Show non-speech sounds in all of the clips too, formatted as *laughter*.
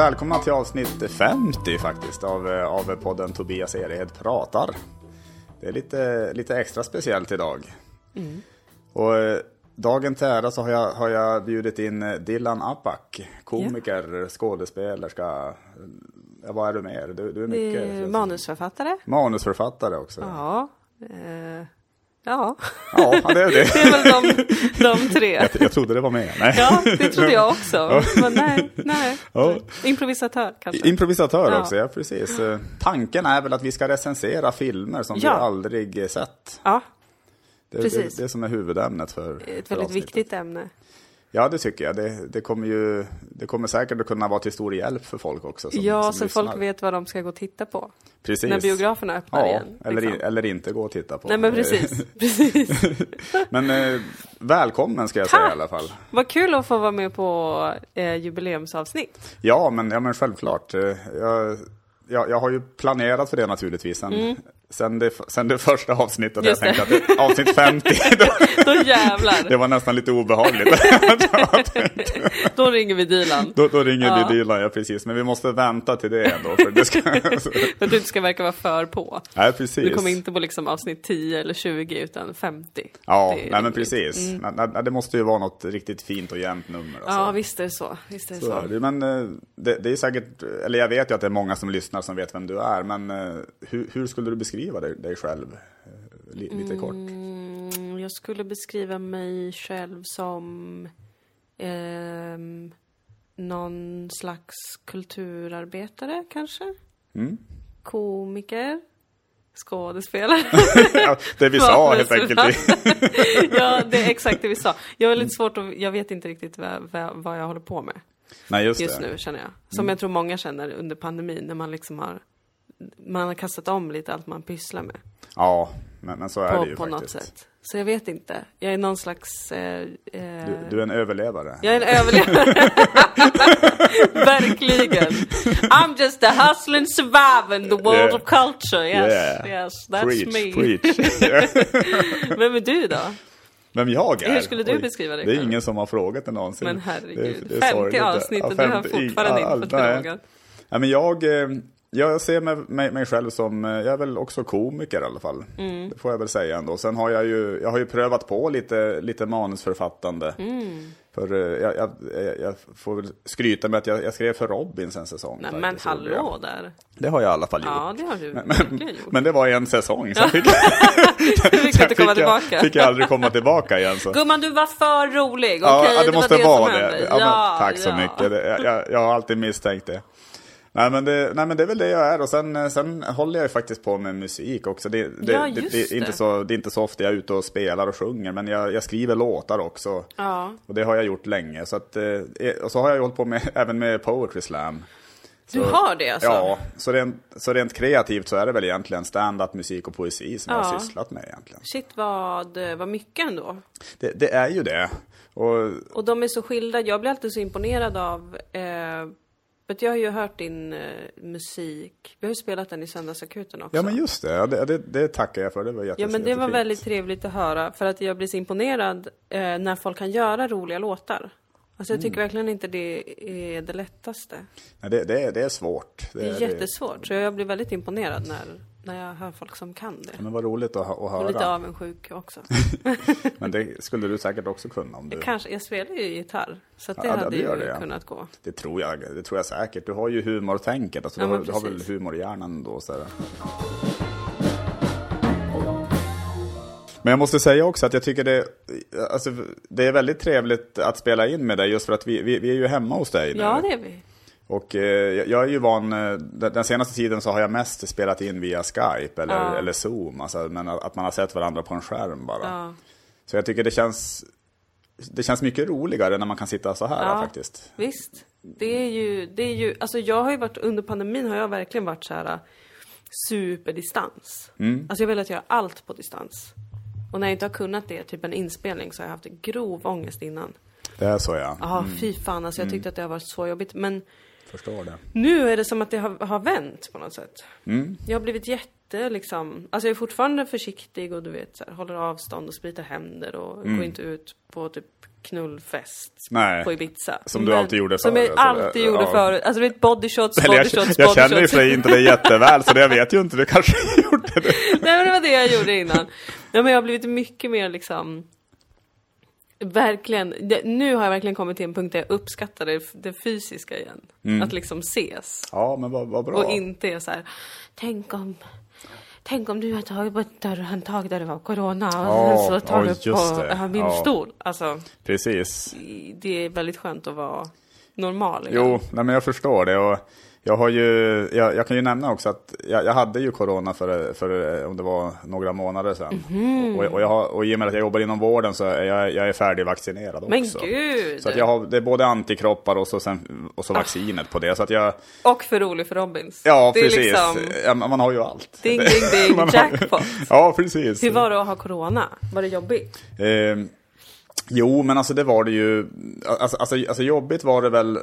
välkomna till avsnitt 50 faktiskt av, eh, av podden Tobias Erehed pratar. Det är lite, lite extra speciellt idag. Och eh, dagen till ära så har jag, har jag bjudit in eh, Dilan Apak, komiker, skådespelerska. Ja, vad är du mer? Du, du är mycket. Manusförfattare. Manusförfattare också. Ja. Eh, ja. Ja, det är det. *laughs* Det är väl de, de tre. Jag, jag trodde det var med. Nej. Ja, det trodde jag också. Men nej, nej. Ja. Improvisatör kanske. Improvisatör Ja. också, ja precis. Eh, Tanken är väl att vi ska recensera filmer som Ja. vi aldrig sett. Ja, Det är Precis. det, det som är huvudämnet för ett för väldigt avsnittet. viktigt ämne. Ja, det tycker jag. Det, det, kommer ju, det kommer säkert att kunna vara till stor hjälp för folk också. Som, Ja, som så lyssnar. folk vet vad de ska gå och titta på. Precis. När biograferna öppnar Ja, igen. eller, liksom. eller inte gå och titta på. Nej men precis, *laughs* precis. *laughs* Men eh, välkommen ska jag säga i alla fall. Vad kul att få vara med på eh, jubileumsavsnitt. Ja, men, ja, men självklart. Eh, Jag, jag, jag har ju planerat för det naturligtvis. Sen, sen, det, sen det första avsnittet. Jag Mm. Det. tänkte att det, avsnitt 50, *laughs* då, Då jävlar, det var nästan lite obehagligt. *laughs* då ringer vi Dilan. då, då ringer Ja. vi Dilan, ja precis. Men vi måste vänta till det ändå. För det ska, *laughs* För att du inte ska verka vara för på. nej, precis. Du kommer inte på liksom avsnitt 10 eller 20 utan 50. Ja, nej, men precis. Nej, nej, Det måste ju vara något riktigt fint och jämnt nummer. Alltså. Ja, visst är det så. Visst är det Så så. Men eh, det, det är säkert, eller jag vet ju att det är många som lyssnar som vet vem du är, men eh, hur, hur skulle du beskriva dig, dig själv? Eh, li- Lite kort. Mm, jag skulle beskriva mig själv som ehm, någon slags kulturarbetare kanske? Mm. Komiker? Skådespelare? *laughs* Ja, det vi sa helt enkelt. *laughs* ja, det är exakt det vi sa. Jag har lite svårt att, jag vet inte riktigt vad, vad, jag håller på med Nej, just, just nu känner jag. Som jag tror många känner under pandemin när man liksom har man har kastat om lite allt man pysslar med Ja, men, men så är det på, ju på något faktiskt. sätt. Så jag vet inte. Jag är någon slags... Eh, eh, Du, du är en överlevare. Jag är en överlevare. *laughs* Verkligen. I'm just a hustling survivor in the world Yeah. of culture. Yes, Yeah. yes, that's preach, me. preach. *laughs* Vem är du då? Vem jag är? Hur skulle du beskriva dig Det är själv? ingen som har frågat det någonsin. Men herregud, Det- det är 50 sorgligt. avsnitt och Ja, du har 50 fortfarande inte fått frågan. Nej, men jag, eh, jag ser mig, mig, mig själv som, eh, jag är väl också komiker i alla fall. Mm. Det får jag väl säga ändå. Sen har jag ju, jag har ju prövat på lite, lite manusförfattande. Mm. För eh, jag, jag, jag, får väl skryta med att jag, jag skrev för Robins en säsong. Nej men hallå jag. där. Det har jag i alla fall gjort. Ja, det har du Men, verkligen gjort. men det var en säsong, sen fick, *laughs* Du fick sen inte *laughs* komma fick, jag, fick jag aldrig komma tillbaka igen. Så. Gumman, du var för rolig. Ja, ja, det, måste var vara det. hände. Ja, men, tack så ja. mycket. Det, jag, jag har alltid misstänkt det. Nej men, det. nej men det är väl det jag är och sen, eh, sen håller jag ju faktiskt på med musik också. Det, det, Ja, det, det, är inte så, det är inte så ofta jag är ute och spelar och sjunger men jag, jag skriver låtar också. Ja. Och det har jag gjort länge. Så att, eh, och så har jag ju hållit på med, *laughs* även med Poetry Slam. Du har det alltså? Ja, så rent, så rent kreativt så är det väl egentligen stand-up, musik och poesi som jag Ja. har sysslat med egentligen. Shit vad, vad mycket ändå. Det, det är ju det. Och Och de är så skilda. Jag blir alltid så imponerad av... Eh, vet, jag har ju hört din eh, musik. Vi har ju spelat den i Söndagsakuten också. Ja men just det, ja, det, det, det tackar jag för. Det var jätte, Ja men det var jättefint. väldigt trevligt att höra för att jag blir så imponerad eh, när folk kan göra roliga låtar. Alltså jag tycker Mm. verkligen inte det är det lättaste. Nej, det, det, är, det är svårt. Det är jättesvårt. Så jag blir väldigt imponerad när, när jag hör folk som kan det. Men vad roligt att, att Och lite höra. avundsjuk också. *laughs* Men det skulle du säkert också kunna om du... Kanske, jag spelar ju gitarr. Så det Ja, hade ju det, ja. kunnat gå. Det tror jag, det tror jag säkert. Du har ju humortänket. Alltså, Ja, du, har, du har väl precis. humor i hjärnan då. Så här. Men jag måste säga också att jag tycker det, alltså, det är väldigt trevligt att spela in med dig just för att vi, vi, vi är ju hemma hos dig nu. Ja, det är vi. Och eh, jag- är ju van, eh, den senaste tiden så har jag mest spelat in via Skype eller, Ja. eller Zoom. Alltså, men att man har sett varandra på en skärm bara. Ja. Så jag tycker det känns, det känns mycket roligare när man kan sitta så här Ja. faktiskt. Visst. Det är ju, det är ju, alltså jag har ju varit, under pandemin har jag verkligen varit så här äh, superdistans. Mm. Alltså jag har velat göra allt på distans. Och när jag inte har kunnat det, typ en inspelning, så har jag haft grov ångest innan. Det är så ja. Ja, fy fan alltså jag tyckte att det har varit så jobbigt. Men förstår det. Nu är det som att det har, har vänt på något sätt. Mm. Jag har blivit jätte liksom, alltså jag är fortfarande försiktig och du vet så här, håller avstånd och spritar händer och går inte ut på typ knullfest Mm. Nej, på Ibiza. som du alltid gjorde Som förr, jag alltså, alltid gjorde ja. förut. Alltså du vet bodyshots, Eller jag, bodyshots, jag känner i och bodyshots. för inte det jätteväl, så det jag vet ju inte, du kanske *laughs* gjorde det. Nej men det var det jag gjorde innan. Ja men jag har blivit mycket mer liksom Verkligen, det, nu har jag verkligen kommit till en punkt där jag uppskattar det, det fysiska igen. Mm. Att liksom ses. Ja, men vad, vad bra. Och inte är så här, tänk om Tänk om du har tagit på ett dörrhandtag där det var corona och Ja, så tar ja, du på det. min Ja. stol. Alltså, Precis. det är väldigt skönt att vara normal igen. Jo, nej, men jag förstår det. Och jag, har ju, jag, jag kan ju nämna också att jag, jag hade ju corona för, för om det var några månader sedan. Mhm. Och, och, jag har, och i och med att jag jobbar inom vården så är jag, jag är färdigvaccinerad Men också. gud! Så att jag har, det är både antikroppar och så, sen, och så vaccinet på det. Så att jag, Och för rolig för Robins. ja det precis. liksom Ja, man har ju allt. ding ding ding, *laughs* jackpot. *laughs* Ja, precis. Hur var det att ha corona? Var det jobbigt? Eh, jo, men alltså det var det ju. Alltså, alltså, alltså jobbigt var det väl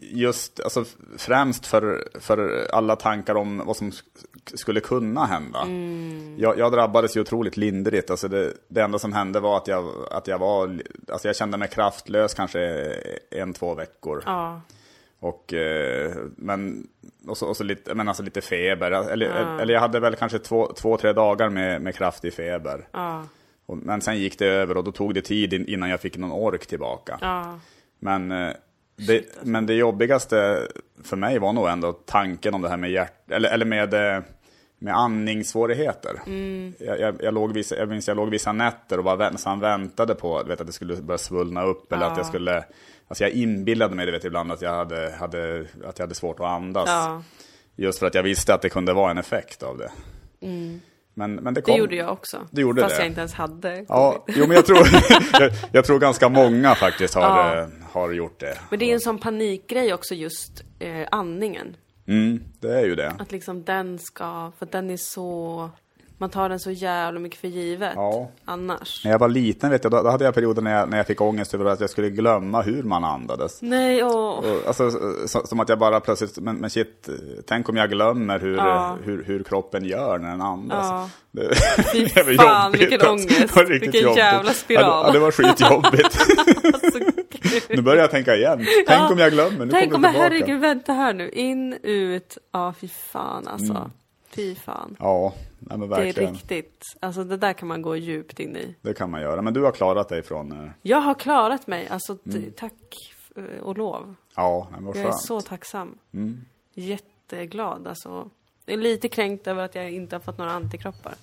just, alltså främst för, för alla tankar om vad som sk- skulle kunna hända. Jag, jag drabbades ju otroligt lindrigt. Alltså det, det enda som hände var att jag, att jag var, alltså jag kände mig kraftlös kanske en, två veckor. Ja. Och, eh, men, och så, och så lite, men alltså lite feber. Eller, eller jag hade väl kanske två, två tre dagar med, med kraftig feber. Ja. Och, men sen gick det över och då tog det tid in, innan jag fick någon ork tillbaka. Ja. Men, eh, det, men det jobbigaste för mig var nog ändå tanken om det här med hjärt... Eller, eller med, eh, med andningssvårigheter. Jag, jag, jag, låg vissa, jag minns jag låg vissa nätter och bara han väntade på du vet, att det skulle börja svullna upp. Eller att jag skulle... Alltså jag inbillade mig det vet, ibland att jag hade, hade, att jag hade svårt att andas. ja. Just för att jag visste att det kunde vara en effekt av det. Men, men det, Det kom, gjorde jag också. Det gjorde Fast det. jag inte ens hade Ja, jo men jag tror, *laughs* *laughs* jag, jag tror ganska många faktiskt har, Ja. Har gjort det. Men det är en sån panikgrej också just eh, andningen. Mm, det är ju det. Att liksom den ska, för den är så, man tar den så jävla mycket för givet. Ja. Annars. När jag var liten vet jag, då, då hade jag perioder när jag, när jag fick ångest över att jag skulle glömma hur man andades. Nej, åh. Och, alltså, så, som att jag bara plötsligt, men, men shit, tänk om jag glömmer hur, Ja. hur, hur kroppen gör när den andas. Ja. Det, Fy *laughs* det fan, jobbigt, vilken ångest. Vilken jobbigt. jävla spiral. Ja, det, det var skitjobbigt. *laughs* Alltså. Nu börjar jag tänka igen. Tänk Ja. om jag glömmer, nu Tänk om, tillbaka. herregud, vänta här nu. In, ut. Ja, fy fan alltså. Mm. Fy fan. Ja, nej, men Det är verkligen. riktigt, alltså det där kan man gå djupt in i. Det kan man göra. Men du har klarat dig från... eh, Jag har klarat mig, alltså Mm. tack eh, och lov. Ja, nej, men vad Jag är skönt. så tacksam. Mm. Jätteglad alltså. Jag är lite kränkt över att jag inte har fått några antikroppar.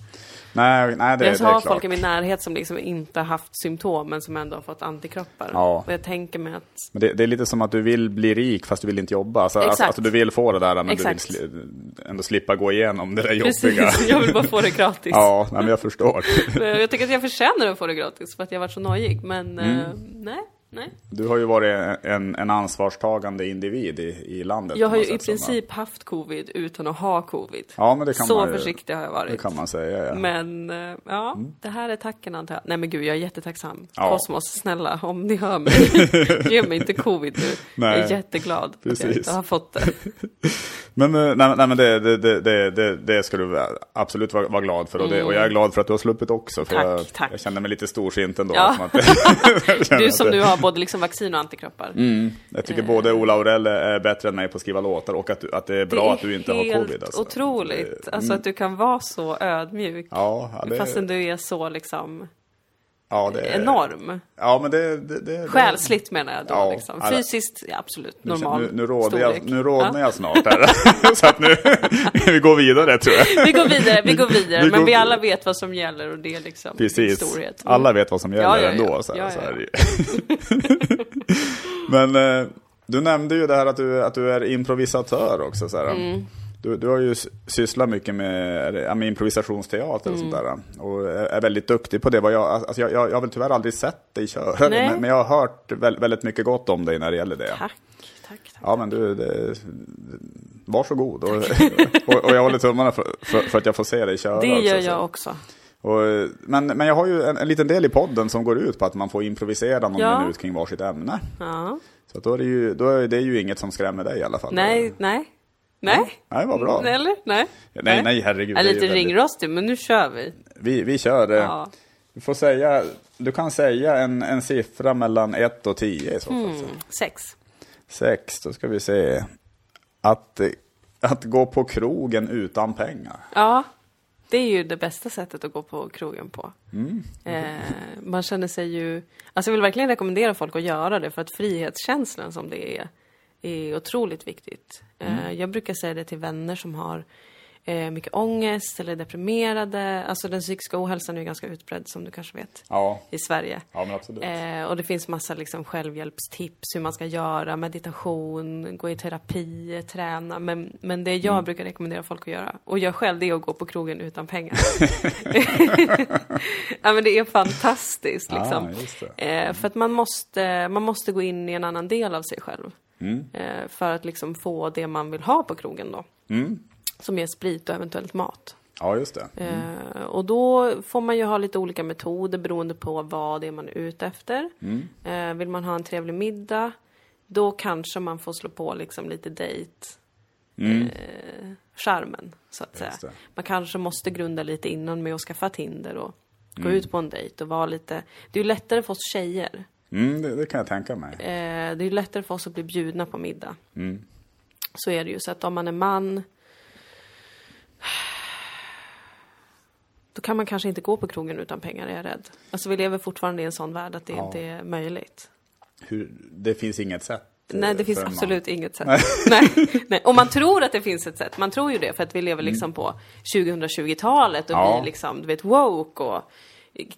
Nej, nej det, jag det är har klart. folk i min närhet som liksom inte har haft symptom men som ändå har fått antikroppar. Ja. Och jag tänker mig att Men det, det är lite som att du vill bli rik fast du vill inte jobba. Alltså, Exakt. alltså, alltså du vill få det där men Exakt. du vill ändå slippa gå igenom det där jobbiga. precis, *laughs* jag vill bara få det gratis. ja, nej, men jag förstår. *laughs* Jag tycker att jag förtjänar att få det gratis för att jag har varit så nojig. Men Mm. eh, nej, nej. Du har ju varit en, en ansvarstagande individ i, i landet. Jag har ju i princip haft covid utan att ha covid. Ja, men det kan så man ju- försiktig har jag varit. Det kan man säga, ja. Men eh, ja, det här är tacken antar jag. Nej men gud, jag är jättetacksam. Ja. Kosmos, snälla, om ni hör mig, *laughs* ge mig inte covid nu. Nej, jag är jätteglad att jag precis. inte har fått det. *laughs* Men, eh, nej, nej, men det, det, det, det, ska du absolut vara, vara glad för. Och, det, och jag är glad för att du har sluppit också. För Mm. Tack, jag, tack. jag känner mig lite storsint ändå. Ja. Att, *laughs* Du som det- nu har både liksom vaccin och antikroppar. Mm, jag tycker både Ola Aurell är bättre än mig på att skriva låtar och att, att det är bra det är att du inte har covid. Alltså. otroligt. Alltså att du kan vara så ödmjuk. Ja, det, Fastän du är så liksom ja, det är, enorm. Ja, men det... det, det Själsligt menar jag då. Ja, liksom. Fysiskt, ja, absolut, Nu, normal nu, nu, råder storlek. jag, nu rodnar Ja. jag snart här. *laughs* Så att nu, *laughs* vi går vidare tror jag. Vi går vidare, vi går vidare. *laughs* Vi men går- vi alla vet vad som gäller och det är liksom Precis. storhet. Mm. Alla vet vad som gäller Ja, ja, ändå. Så här, så ja, är det ju. Men eh, du nämnde ju det här att du, att du är improvisatör också. Så här. Mm. Du, du har ju sysslat mycket med, med improvisationsteater och sånt Mm. där. Och är väldigt duktig på det. Vad jag, alltså jag, jag, jag har väl tyvärr aldrig sett dig köra. Men, men jag har hört väl, väldigt mycket gott om dig när det gäller det. Tack, tack, tack. Ja men du, det, varsågod. Och, *laughs* och, och jag håller tummarna för, för, för att jag får se dig köra. Det också, gör så. jag också. Och, men, men jag har ju en, en liten del i podden som går ut på att man får improvisera någon Ja. minut kring varsitt ämne. Ja. Så då är det ju då är det ju inget som skrämmer dig i alla fall. Nej, nej. Nej? Nej, vad bra. Nej, Eller? Nej? Nej, nej, herregud. Jag är lite ringrostig, men nu kör vi. Vi, vi kör. eh, Ja. Du får säga, du kan säga en, en siffra mellan 1 och 10 i så fall. Mm. Sex. 6, då ska vi se. Att, att gå på krogen utan pengar. Ja, det är ju det bästa sättet att gå på krogen på. Mm. Eh, man känner sig ju... Alltså jag vill verkligen rekommendera folk att göra det för att frihetskänslan som det är, är otroligt viktigt. Eh, Mm. jag brukar säga det till vänner som har eh, mycket ångest eller är deprimerade. Alltså den psykiska ohälsan är ju ganska utbredd som du kanske vet Ja, i Sverige. ja men absolut. Eh, och det finns massa liksom, självhjälpstips hur man ska göra, meditation, gå i terapi, träna. Men, men det jag Mm. brukar rekommendera folk att göra, och jag själv, det är att gå på krogen utan pengar. *laughs* ja men det är fantastiskt liksom. Ja, just det. Eh, för att man måste, man måste gå in i en annan del av sig själv. Mm. Eh, för att liksom få det man vill ha på krogen då. Mm. Som är sprit och eventuellt mat. Ja, just det. Eh, och då får man ju ha lite olika metoder beroende på vad det är man är ute efter. Mm. Eh, vill man ha en trevlig middag, då kanske man får slå på liksom lite dejt. Eh, charmen, så att säga. Mm. Just det. Man kanske måste grunda lite innan med att skaffa Tinder och gå Mm. ut på en dejt och vara lite... Det är ju lättare för oss tjejer. Mm, det, det kan jag tänka mig. Eh, det är lättare för oss att bli bjudna på middag. Mm. Så är det ju. Så att om man är man då kan man kanske inte gå på krogen utan pengar, är jag rädd. Alltså vi lever fortfarande i en sån värld att det Ja. inte är möjligt. Hur, det finns inget sätt. eh, Nej, det finns en man. absolut inget sätt. *laughs* Nej. Nej. Och man tror att det finns ett sätt. Man tror ju det för att vi lever liksom på 2020-talet och Mm. Ja. vi liksom, du vet, woke och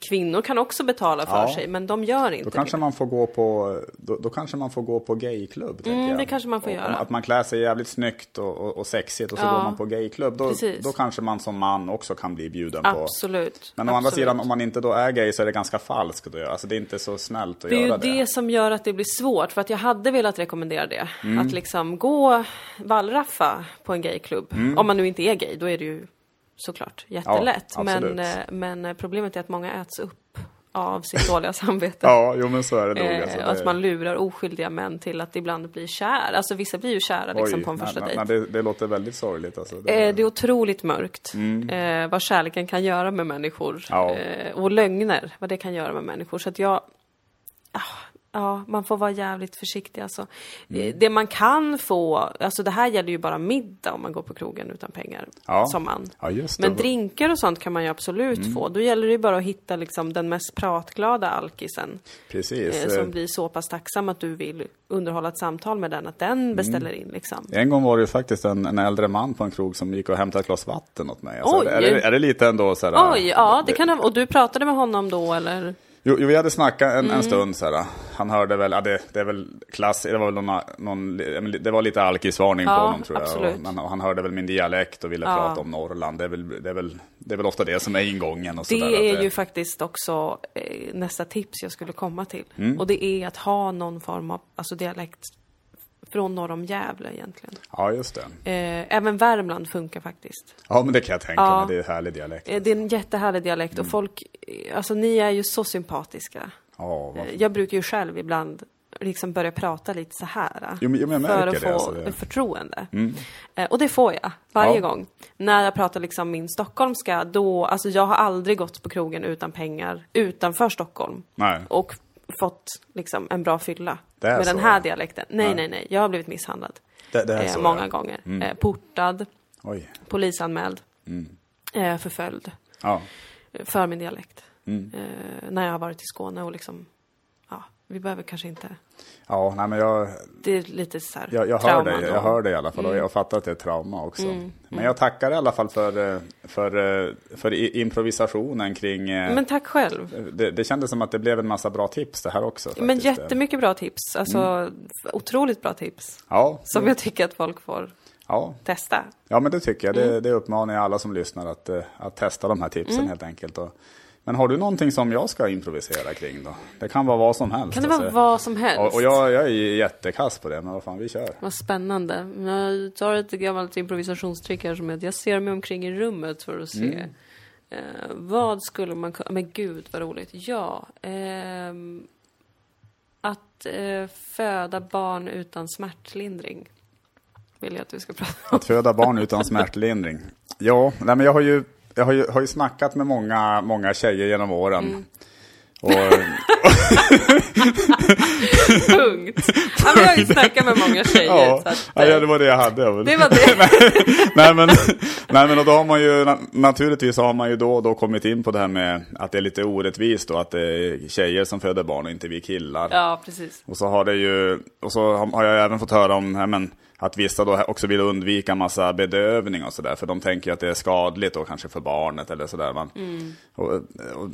kvinnor kan också betala för Ja. sig, men de gör inte Då kanske det. man får gå på, då, då kanske man får gå på gayklubb. Mm, det kanske man får Och- göra. Att man klär sig jävligt snyggt och, och, och sexigt och så Ja. går man på gayklubb. Då, Precis. då kanske man som man också kan bli bjuden på. Absolut. Men å andra absolut. sidan, om man inte då är gay så är det ganska falskt göra. Alltså det är inte så snällt att Det är ju göra det. det. som gör att det blir svårt, för att jag hade velat rekommendera det. Mm. Att liksom gå wallraffa på en gayklubb. Mm. Om man nu inte är gay, då är det ju såklart jättelätt. Ja, men, eh, men eh, problemet är att många äts upp av sitt *laughs* dåliga samvete. Ja, jo men så är det nog. Eh, alltså, och att det- man lurar oskyldiga män till att ibland bli kär. Alltså vissa blir ju kära liksom Oj, på en första nej, dejt. nej, det, det låter väldigt sorgligt. Alltså. Det, Eh, Det är otroligt mörkt Mm. eh, vad kärleken kan göra med människor. Ja. Eh, och lögner, vad det kan göra med människor. Så att jag... Ah, ja, man får vara jävligt försiktig alltså. Mm. Eh, Det man kan få, alltså det här gäller ju bara middag om man går på krogen utan pengar. Ja. Som man. ja, det. Men drinkar och sånt kan man ju absolut Mm. få. Då gäller det ju bara att hitta liksom den mest pratglada alkisen. Precis. Eh, eh, som blir så pass tacksam att du vill underhålla ett samtal med den, att den beställer in liksom. En gång var det ju faktiskt en, en äldre man på en krog som gick och hämtade ett glas vatten åt mig. Alltså, Oj. Är, det, är det lite ändå så här, Oj, ja det kan ha, Och du pratade med honom då eller? Jo, vi hade snackat en, Mm. en stund så här. Han hörde väl, ja, det, det är väl klass, det var väl någon, någon det var lite alkisvarning på Ja, honom tror jag. Och, men, och han hörde väl min dialekt och ville Ja. prata om Norrland. Det är, väl, det, är väl, det är väl ofta det som är ingången och så Det där, är ju faktiskt också eh, nästa tips jag skulle komma till. Mm. Och det är att ha någon form av alltså dialekt från norr om Gävle egentligen. Ja, just det. Eh, även Värmland funkar faktiskt. Ja, men det kan jag tänka Ja. mig. Det är härlig dialekt. Eh, det är en jättehärlig dialekt Mm. och folk, eh, alltså ni är ju så sympatiska. Ja, Jag brukar ju själv ibland liksom börja prata lite så här. Jo, men- jag för märker att det, få alltså, det- Mm. förtroende. Eh, och det får jag varje Ja. gång. När jag pratar liksom min stockholmska, då, alltså jag har aldrig gått på krogen utan pengar utanför Stockholm. Nej. Och fått liksom en bra fylla. Med så, den här ja. dialekten. Nej, Nej. nej. Jag har blivit misshandlad. Det, det Eh, så, många ja. gånger. Eh, portad, Oj. polisanmäld, Mm. eh, förföljd. Ja. För min dialekt. Mm. Eh, när jag har varit i Skåne och liksom, vi behöver kanske inte Ja, nej men jag, Det är lite så här jag, jag, hör Mm. jag hör dig i alla fall och jag fattar att det är trauma också. Men jag tackar i alla fall för, eh, för, eh, för improvisationen kring... eh, Men tack själv. det, det kändes som att det blev en massa bra tips det här också. Men faktiskt. jättemycket bra tips. Alltså, Mm. otroligt bra tips. Ja, Som jag tycker att folk får ja. testa. ja, men det tycker jag. Mm. Det, det uppmanar jag alla som lyssnar att, att testa de här tipsen helt enkelt. Och, men har du någonting som jag ska improvisera kring då? Det kan vara vad som helst. Kan det vara alltså. vad som helst? Och, och jag, jag är jättekass på det, men vad fan, vi kör. Vad spännande. Jag tar ett gammalt improvisationstrick här som är att jag ser mig omkring i rummet för att se Eh, vad skulle man kunna... Men gud vad roligt. Ja. ehm, att eh, föda barn utan smärtlindring. Vill jag att vi ska prata om. Att föda barn utan *laughs* smärtlindring. Ja, nej, men jag har ju, jag har ju, har ju snackat med många, många tjejer genom åren. Mm. Och, Punkt. Ja, men jag har ju snackat med många tjejer. ja, så att, ja, eh, det var det jag hade. det var det. *laughs* nej, men, nej men och då har man ju na- naturligtvis har man ju då och då kommit in på det här med att det är lite orättvist då att det är tjejer som föder barn och inte vi killar. Ja, precis. Och så har det ju, och så har- jag även fått höra om ja, men, att vissa då också vill undvika massa bedövning och sådär. För de tänker att det är skadligt då kanske för barnet eller sådär. Man. Och, och,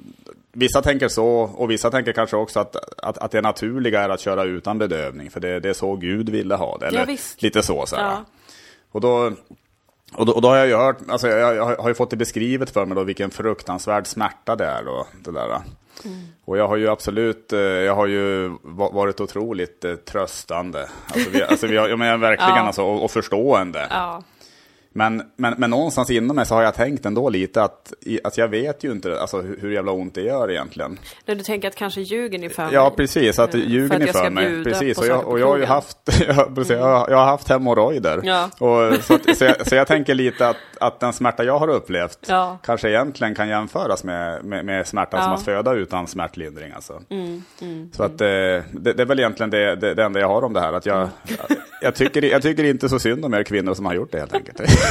vissa tänker så, och vissa tänker kanske också att, att, att det naturliga är att köra utan bedövning. För det, det är så Gud ville ha det. Eller visst. lite så. så. Ja. Och då, och då, och då har jag ju hört, alltså jag, jag har ju fått det beskrivet för mig då vilken fruktansvärd smärta det är då. Det där. Och jag har ju absolut, eh, jag har ju va- varit otroligt eh, tröstande. Alltså vi, alltså vi har, jag menar verkligen *laughs* Ja. alltså, och, och förstående. Ja. Men, men, men någonstans inom mig så har jag tänkt ändå lite att, att jag vet ju inte alltså, hur, jävla ont det gör egentligen. Du tänker att kanske ljuger ni för mig? Ja, precis. Att Eh, ljuger för att ni för mig. Precis. Och jag, och jag har ju haft, *laughs* jag, precis, jag, har- jag har haft hemorrojder. Ja. Och, så, att, så, jag, så jag tänker lite att, att den smärta jag har upplevt Ja. kanske egentligen kan jämföras med, med, med smärtan som Ja. att föda utan smärtlindring. Alltså. Mm, så att eh, det, det är väl egentligen det, det, det enda jag har om det här. Att jag, Mm. jag, tycker, jag tycker inte så synd om er kvinnor som har gjort det helt enkelt. *laughs*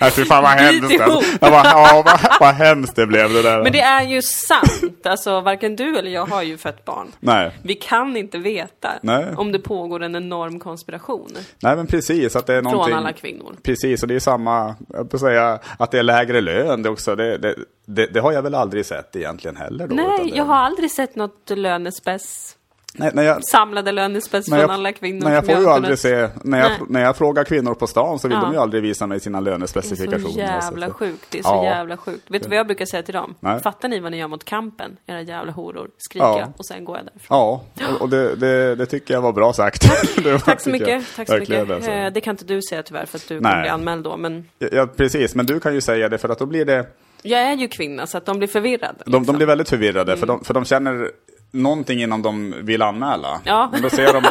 Nej, *laughs* fy fan vad hemskt. Alltså. Jag bara, ja, vad, vad hemskt det blev det där. Men det är ju sant. Alltså, varken du eller jag har ju fött barn. Nej. Vi kan inte veta Nej. om det pågår en enorm konspiration Nej men precis, att det är någonting... från alla kvinnor. Precis, och det är samma, jag får säga, att det är lägre lön det också. Det, det, det, det har jag väl aldrig sett egentligen heller då. Nej, jag har aldrig sett något lönespess, Nej, nej, jag, samlade lönespess nej, från jag, alla kvinnor nej, jag får ju har aldrig se, när jag, Nej. när jag frågar kvinnor på stan så vill Ja. de ju aldrig visa mig sina Det är lönespecifikationer. så jävla sjukt. Det är så Ja. jävla sjukt. Vet du vad jag brukar säga till dem? Nej. Fattar ni vad ni gör mot kampen? Era jävla horor. Skriker Ja. jag och sen går jag därifrån. Ja, och, och det, det, det tycker jag var bra sagt. *laughs* Var- Tack så jag mycket. Tack så mycket. det, så. Eh, Det kan inte du säga tyvärr för att du Nej. kommer bli anmäld då. Men Ja, precis, men du kan ju säga det för att då blir det jag är ju kvinna så att de blir förvirrade. De, de liksom. blir väldigt förvirrade för, de, för de känner någonting innan de vill anmäla. Ja. Men då ser de,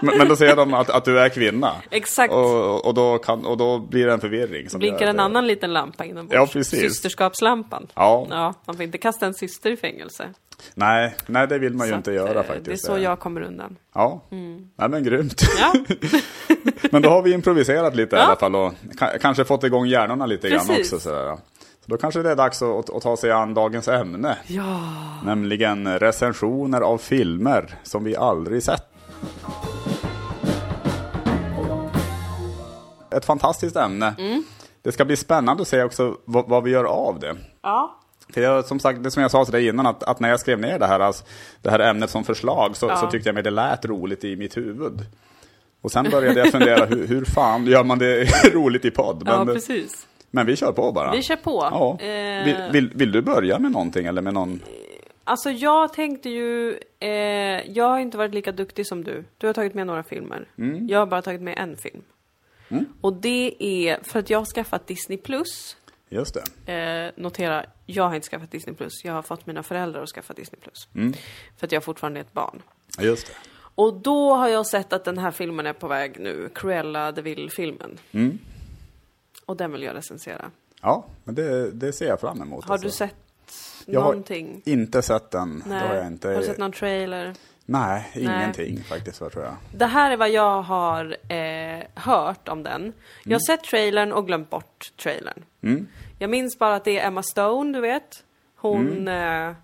*laughs* men, då ser de att, att du är kvinna. Exakt. Och, och, då kan, och då blir det en förvirring. Som Blinkar en det. annan liten lampa inombords. Ja, precis. Systerskapslampan. Ja. Ja, man får inte kasta en syster i fängelse. Nej, nej, det vill man ju Så inte att, göra eh, faktiskt. Det är så jag kommer undan. Ja, nej men grymt. Ja, *laughs* men då har vi improviserat lite i Ja. alla fall och ka- kanske fått igång hjärnorna lite grann Precis. också. Sådär. Så då kanske det är dags att, att ta sig an dagens ämne. ja. Nämligen recensioner av filmer som vi aldrig sett. Ett fantastiskt ämne. Det ska bli spännande att se också vad, vad vi gör av det. ja. För jag, som sagt, det som jag sa till dig innan, att, att när jag skrev ner det här, alltså, det här ämnet som förslag så, Ja. så tyckte jag mig det lät roligt i mitt huvud. Och sen började jag fundera, hur, hur fan gör man det *laughs* roligt i podd? ja, Men, precis. Men vi kör på bara. Vi kör på. Ja. Eh, Vill, vill, vill du börja med någonting eller med någon? Alltså jag tänkte ju, eh, jag har inte varit lika duktig som du. Du har tagit med några filmer. Mm. Jag har bara tagit med en film. Och det är för att jag har skaffat Disney Plus. Just det. Eh, notera, jag har inte skaffat Disney Plus. Jag har fått mina föräldrar att skaffa Disney Plus. Mm. För att jag fortfarande är ett barn. Just det. Och då har jag sett att den här filmen är på väg nu. Cruella de Vil-filmen. Mm. Och den vill jag recensera. Ja, men det, det ser jag fram emot. Har alltså. du sett Jag har någonting? inte sett den. Nej. Har inte. Har du sett någon trailer? Nej, ingenting faktiskt, vad tror jag. Det här är vad jag har eh, hört om den. Jag har sett trailern och glömt bort trailern. Mm. Jag minns bara att det är Emma Stone, du vet. Hon, Mm. eh,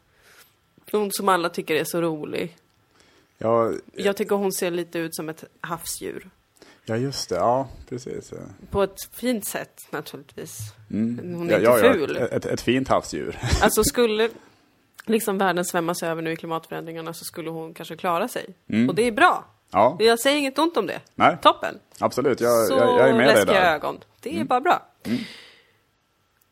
hon som alla tycker är så rolig. Ja, Jag tycker hon ser lite ut som ett havsdjur. Ja, just det. Ja, precis. På ett fint sätt naturligtvis. Mm. Hon är ja, inte ja, ful. Ja, ett, ett fint havsdjur. *laughs* Alltså skulle liksom världen svämmas över nu i klimatförändringarna så skulle hon kanske klara sig. Och det är bra. Ja, Jag säger inget ont om det. nej, Toppen. absolut. Jag, så jag, jag är med dig läskiga där. Mm. ögon. Det är bara bra.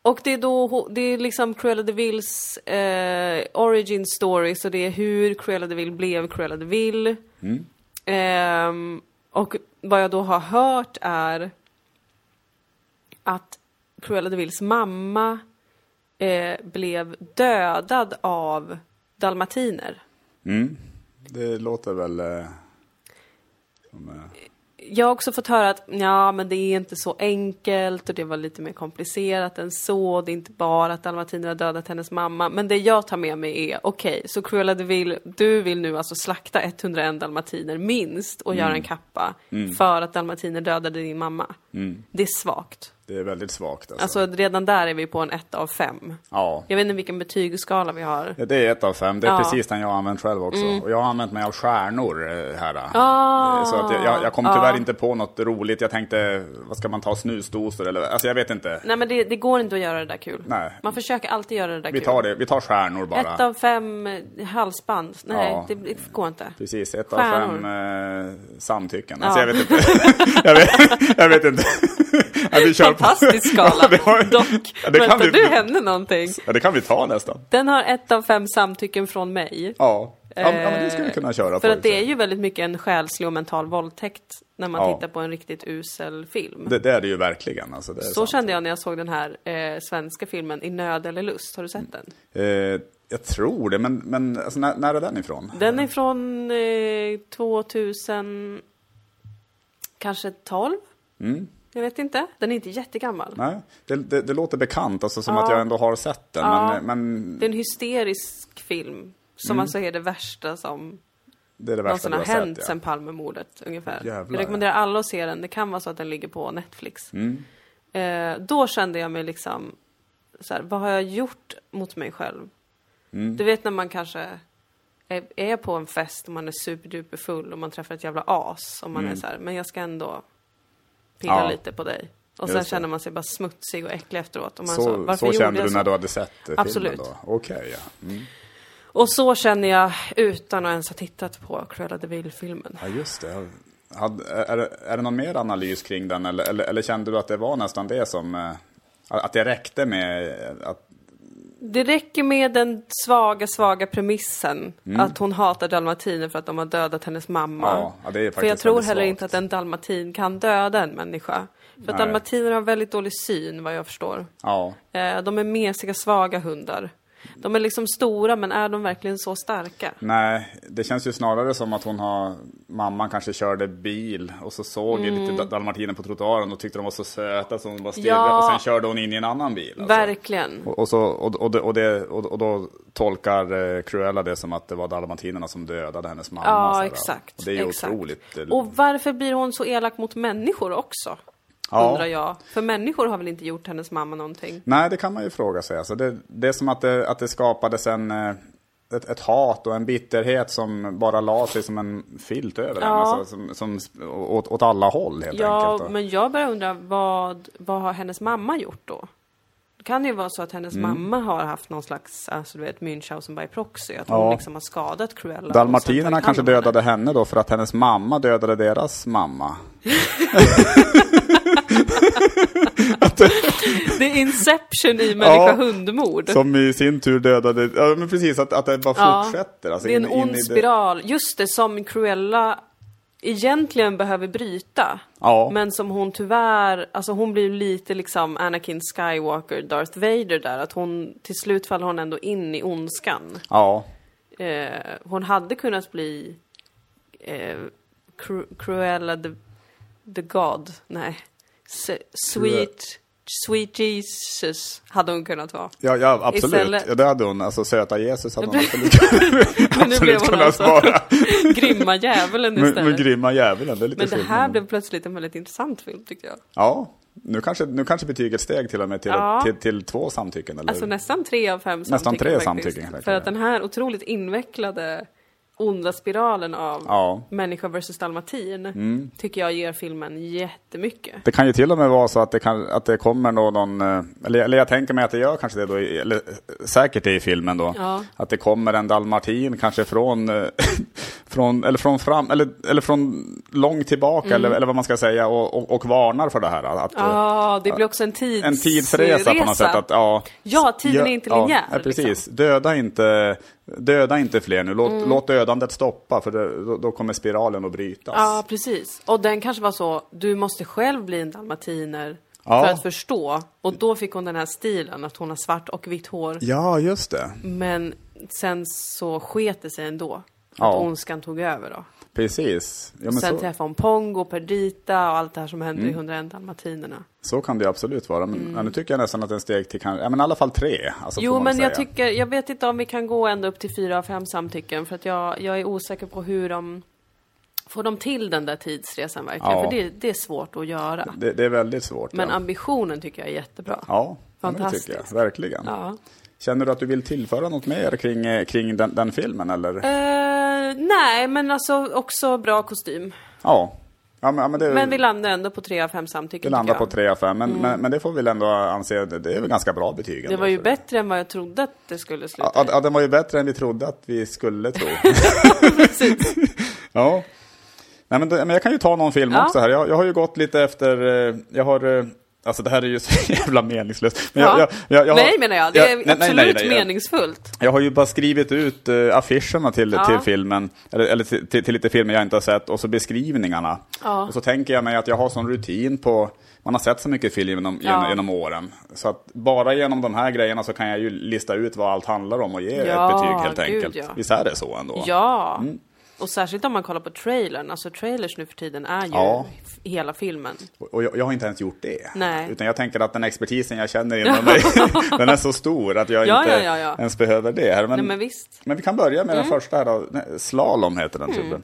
Och det är då, det är liksom Cruella de Vills eh, origin story, så det är hur Cruella de Vil blev Cruella de Vil. Mm. Och vad jag då har hört är att Cruella de Vils mamma eh, blev dödad av dalmatiner. Mm, Det låter väl... Eh, som, eh, jag har också fått höra att ja, men det är inte så enkelt och det var lite mer komplicerat än så. Det är inte bara att dalmatiner har dödat hennes mamma. Men det jag tar med mig är, okej, så Cruella de Vil, du vill nu alltså slakta 101 dalmatiner minst och göra en kappa för att dalmatiner dödade din mamma. Det är svagt. Det är väldigt svagt alltså. Alltså redan där är vi på en 1 av 5. ja. Jag vet inte vilken betygsskala vi har. Det är ett av fem. Det är Ja. precis den jag har använt själv också. Och jag har använt mig av stjärnor eh, här. Ah. Eh, Så att jag, jag, kom tyvärr inte på något roligt. Jag tänkte, vad ska man ta, snusdosor eller? Alltså jag vet inte. Nej men det, det går inte att göra det där kul. Nej. Man försöker alltid göra det där Vi kul. tar det, vi tar stjärnor bara. Ett av fem eh, halsband. Nej, Ja. det, det går inte. Precis, ett Stjärnor. av fem eh, samtycken. Alltså jag vet inte. *laughs* jag, vet, jag vet inte. *laughs* ja, vi kör på. Fantastisk skala. Ja, det har- Dock. Ja, det Vänta, vi- du hände någonting. Ja, det kan vi ta nästan. Den har ett av fem samtycken från mig. Ja, ja, men det skulle vi kunna köra Eh, För på. att det är ju väldigt mycket en själslig och mental våldtäkt när man Ja. tittar på en riktigt usel film. det, det är det ju verkligen. Alltså, det är Så sant. kände jag när jag såg den här eh, svenska filmen I nöd eller lust. Har du sett den? Eh, jag tror det, men, men alltså, när, när är den ifrån? Den är från eh, 2000, kanske 12? Mm. Jag vet inte. Den är inte jättegammal. Nej, det, det, det låter bekant, alltså, som Ja. att jag ändå har sett den. Ja. Men, men Det är en hysterisk film. Som Mm. alltså är det värsta som det är det värsta någonsin har hänt sett. sen Palmemordet ungefär. Jävlar, jag rekommenderar alla att se den. Det kan vara så att den ligger på Netflix. Mm. Eh, då kände jag mig liksom så här, vad har jag gjort mot mig själv? Mm. Du vet när man kanske är, är på en fest och man är superduper full och man träffar ett jävla as och man är så här, men jag ska ändå pilla Mm. Ja. lite på dig. Och sen känner man sig bara smutsig och äcklig efteråt. Och man Så, så, så, varför kände du när du hade sett eh, Absolut. filmen då? Okej, ja. Mm. Och så känner jag utan att ens ha tittat på Cruella de Vil-filmen. Ja, just det. Hade, är, är det någon mer analys kring den eller, eller, eller kände du att det var nästan det som... eh, Att det räckte med att... Det räcker med den svaga, svaga premissen att hon hatar dalmatiner för att de har dödat hennes mamma. Mm. Ja, det är för jag faktiskt tror heller svagt. inte att en dalmatin kan döda en människa. För att dalmatiner har väldigt dålig syn, vad jag förstår. Ja, Eh, De är mesiga, svaga hundar. De är liksom stora, men är de verkligen så starka? nej, det känns ju snarare som att hon har... Mamman kanske körde bil och så såg mm. lite dalmatiner på trottoaren och tyckte de var så söta så hon bara stirrade Ja. och sen körde hon in i en annan bil. alltså. Verkligen. Och, och, så, och, och, det, och, det, och, då tolkar eh, Cruella det som att det var dalmatinerna som dödade hennes mamma. Ja, exakt. Och det är ju exakt. otroligt. eh, Och varför blir hon så elak mot människor också? Ja. Undrar jag. För människor har väl inte gjort hennes mamma någonting? Nej, det kan man ju fråga sig. Alltså det, det är som att det, att det skapades en, eh, ett, ett hat och en bitterhet som bara la sig som en filt över Ja. henne. Alltså, som, som, åt, åt alla håll helt Ja, enkelt. men jag börjar undra vad, vad har hennes mamma gjort då? Det kan ju vara så att hennes Mm. mamma har haft någon slags, alltså du vet, Münchhausen by proxy. Att hon Ja. liksom har skadat Cruella. Dalmatinerna kanske dödade henne då för att hennes mamma dödade deras mamma. *laughs* *laughs* *laughs* Det är Inception i Ja. människa-hundmord. Som i sin tur dödade, ja men precis att, att det bara Ja. fortsätter. Alltså Det är en in- in ond det- spiral. Just det, som Cruella egentligen behöver bryta. Ja. Men som hon tyvärr, alltså hon blir lite liksom Anakin Skywalker, Darth Vader där. Att hon, till slut faller hon ändå in i ondskan. Ja, Eh, hon hade kunnat bli eh, Cru- Cruella the, the God. Nej. Sweet, sweet Jesus hade hon kunnat vara. ja, ja absolut. Istället- Ja, det hade hon. Alltså söta Jesus hade hon absolut, Men absolut *laughs* *laughs* kunnat alltså vara. *laughs* grymma djävulen Men, men istället. grymma djävulen, det är lite Men det här blev plötsligt en väldigt intressant film tycker jag. Ja, nu kanske, nu kanske betyget steg till och med till, Ja. till, till två samtycken, eller Alltså nästan tre av fem Nästan samtycken tre faktiskt. samtycken, För att den här otroligt invecklade onda spiralen av Ja. Mm. människa versus dalmatin tycker jag ger filmen jättemycket. Det kan ju till och med vara så att det, kan, att det kommer någon, eh, eller, eller jag tänker mig att det gör kanske det då, eller eh, säkert det i filmen då, Ja. att det kommer en dalmatin kanske från, eh, *laughs* från, eller från fram, eller, eller från långt tillbaka, Mm. eller, eller vad man ska säga, och, och, och varnar för det här. Att, Ja, det blir också en tidsresa. en tidsresa på något sätt. Att, ja, Ja, tiden är inte linjär, Ja, precis. liksom. Döda, inte, döda inte fler nu. Låt, Mm. låt dödandet stoppa, för det, då, då kommer spiralen att brytas. Ja, precis. Och den kanske var så, du måste själv bli en dalmatiner Ja. för att förstå. Och då fick hon den här stilen, att hon har svart och vitt hår. Ja, just det. Men sen så sket det sig ändå. Att Ja. ondskan tog över då. Precis. Ja, sen så, träffade hon Pongo, Perdita och allt det här som hände Mm. i 101 dalmatinerna. så kan det absolut vara. Men ja, nu tycker jag nästan att en steg till kan, ja men i alla fall tre. Alltså, Jo, men jag tycker, jag vet inte om vi kan gå ända upp till fyra av fem samtycken. För att jag, jag är osäker på hur de, får de till den där tidsresan verkligen? Ja. För det, det är svårt att göra. Det, det är väldigt svårt. Men ja. ambitionen tycker jag är jättebra. Ja, men det tycker Fantastiskt. jag. Verkligen. Ja. Känner du att du vill tillföra något mer kring, eh, kring den, den filmen eller? Eh, nej, men alltså också bra kostym. Ja. Ja, men, men det, Men vi landar ändå på tre av fem samtycken vi landar på jag. 3 av 5. Men, men, men det får vi väl ändå anse, det, det är väl ganska bra betyg. Det ändå var ju för- bättre än vad jag trodde att det skulle sluta. Ja, ja, den var ju bättre än vi trodde att vi skulle tro. *laughs* Precis. *laughs* ja. Nej, men, det, men jag kan ju ta någon film Ja. också här. Jag, jag har ju gått lite efter, eh, jag har, alltså det här är ju så *laughs* jävla meningslöst. Men Ja. jag, jag, jag, har- nej menar jag, det är nej, nej, absolut nej, nej, jag- meningsfullt. Jag har ju bara skrivit ut uh, affischerna till, Ja. till filmen, eller, eller till, till, till lite filmer jag inte har sett, och så beskrivningarna. Ja. Och så tänker jag mig att jag har sån rutin på, man har sett så mycket film genom, genom, åren. Så att bara genom de här grejerna så kan jag ju lista ut vad allt handlar om och ge ett betyg helt gud, enkelt. Visst är det så ändå? Ja. Mm. Och särskilt om man kollar på trailern. Alltså trailers nu för tiden är ju Ja. hela filmen. Och jag, jag har inte ens gjort det. Nej. Utan jag tänker att den expertisen jag känner inom mig, *laughs* den är så stor att jag Ja, inte ja, ens behöver det. Här. Men, Nej men visst. Men vi kan börja med Mm. den första här då. Slalom heter den typen.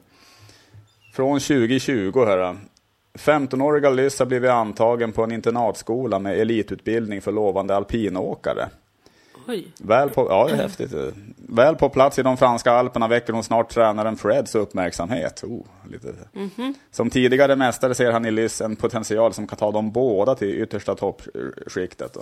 Från 2020 här. då. 15-åriga Lyss har blivit antagen på en internatskola med elitutbildning för lovande alpinåkare. Oj. Väl på, ja, det är häftigt. Väl på plats i de franska alperna väcker hon snart tränaren Freds uppmärksamhet. Oh, lite. Som tidigare mästare ser han i Lyss en potential som kan ta dem båda till yttersta toppskiktet.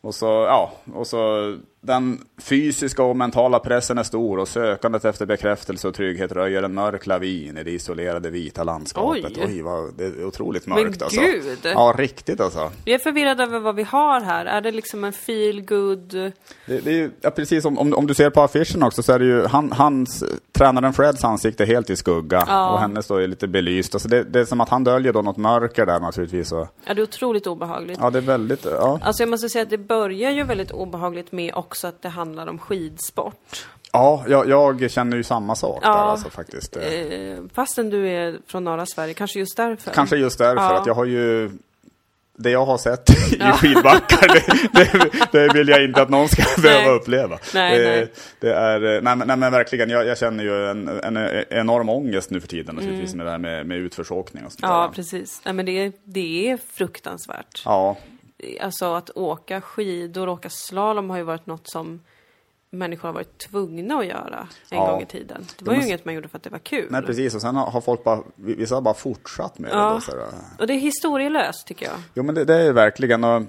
Och så, ja, och så den fysiska och mentala pressen är stor och sökandet efter bekräftelse och trygghet röjer en mörk lavin i det isolerade vita landskapet. Oj. Oj, vad, det är otroligt Men mörkt alltså. gud! Ja, riktigt alltså. Vi är förvirrade över vad vi har här. Är det liksom en feel good Det, det är ju, ja, precis om, om, om du ser på affischen också så är det ju han, hans, tränaren Freds ansikte helt i skugga Ja. och hennes då är lite belyst. Alltså det, det är som att han döljer då något mörker där naturligtvis. Och, Ja, det är otroligt obehagligt. ja, det är väldigt, ja. Alltså jag måste säga att det börjar ju väldigt obehagligt med också att det handlar om skidsport. Ja, jag, jag känner ju samma sak Ja. där alltså faktiskt. Eh, fastän du är från norra Sverige, kanske just därför. Kanske just därför Ja. att jag har ju det jag har sett *laughs* i skidbackar, det, det, det vill jag inte att någon ska *laughs* behöva uppleva. Nej, Eh, nej. Det är, eh, nej, nej men verkligen, jag, jag känner ju en, en enorm ångest nu för tiden naturligtvis med det här med, med utförsåkning och sånt Mm. Ja, där. precis. Nej, men det, är- det är fruktansvärt. Ja, Alltså att åka skidor, åka slalom har ju varit något som människor har varit tvungna att göra en Ja. gång i tiden. Det var ju inget man gjorde för att det var kul. nej precis. Och sen har folk bara, vissa har bara fortsatt med det. Ja. Då, så där. Och det är historielöst tycker jag. Jo men det, det är verkligen och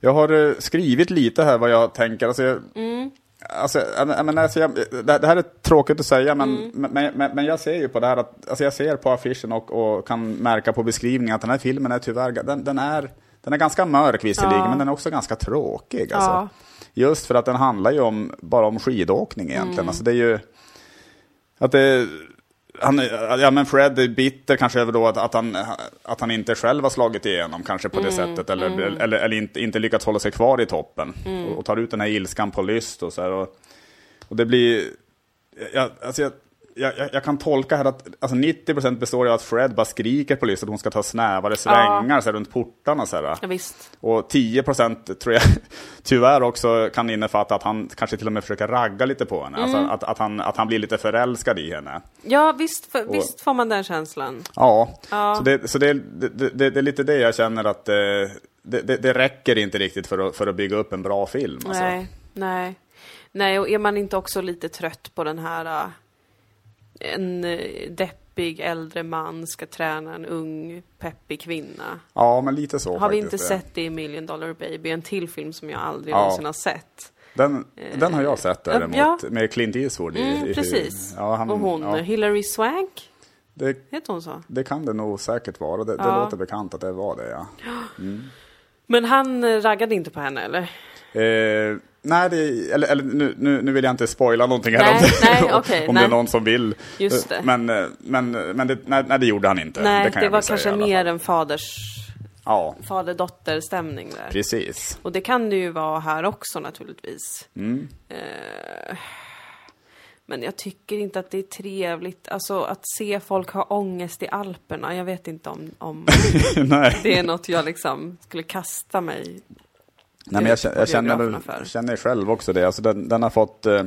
Jag har eh, skrivit lite här vad jag tänker. Alltså, jag, Mm. alltså, jag, men- alltså, jag, det, det här är tråkigt att säga men, Mm. men, men, men jag ser ju på det här att, alltså jag ser på affischen och, och kan märka på beskrivningen att den här filmen är tyvärr, den, den är, den är ganska mörk visserligen Ja. men den är också ganska tråkig. Alltså. Ja. Just för att den handlar ju om, bara om skidåkning egentligen. Mm. Alltså det är ju, att det, han, ja men Fred är bitter kanske över då att, att, han, att han inte själv har slagit igenom kanske på det Mm, sättet. Eller, eller, eller inte, inte lyckats hålla sig kvar i toppen. Och, och tar ut den här ilskan på lyst och så här. Och, och det blir, jag, alltså jag, jag, jag- jag kan tolka här att alltså 90% består av att Fred bara skriker på lyst att hon ska ta snävare svängar så här, runt portarna. Så här. Ja, visst. Och 10% tror jag *laughs* tyvärr också kan innefatta att han kanske till och med försöker ragga lite på henne. Mm. Alltså att, att, han, att han blir lite förälskad i henne. Ja, visst, för, visst får man den känslan. Ja, Ja. så, det, så det, det, det, det är lite det jag känner att eh, det, det, det räcker inte riktigt för att, för att bygga upp en bra film. Alltså. Nej, nej. Nej, och är man inte också lite trött på den här... en äh, deppig äldre man ska träna en ung, peppig kvinna. Ja, men lite så Har vi inte det. sett det i Million Dollar Baby? En till film som jag aldrig Ja. någonsin har sett. Den, den har jag sett däremot, ja. med Clint Eastwood. I, Mm, i, precis. Ja, han, och hon, ja, Hilary Swank, det, heter hon så? det kan det nog säkert vara. Det, det Ja. låter bekant att det var det, ja. *gasps* Men han äh, raggade inte på henne, eller? Eh, nej, det, eller, eller nu, nu, nu vill jag inte spoila någonting här Nej, om, det, nej, okej, om nej. det *laughs* är någon som vill. Just det. Men, eh, men, men det, nej, nej, det gjorde han inte. Nej, det, jag var säga kanske alla mer en faders Ja, fader-dotter-stämning där. precis. Och det kan det ju vara här också naturligtvis. Mm. Eh, men jag tycker inte att det är trevligt, alltså att se folk ha ångest i Alperna. Jag vet inte om, om *laughs* det är något jag liksom skulle kasta mig Nej, men jag, på jag känner, känner själv också det. Alltså den, den har fått... Eh,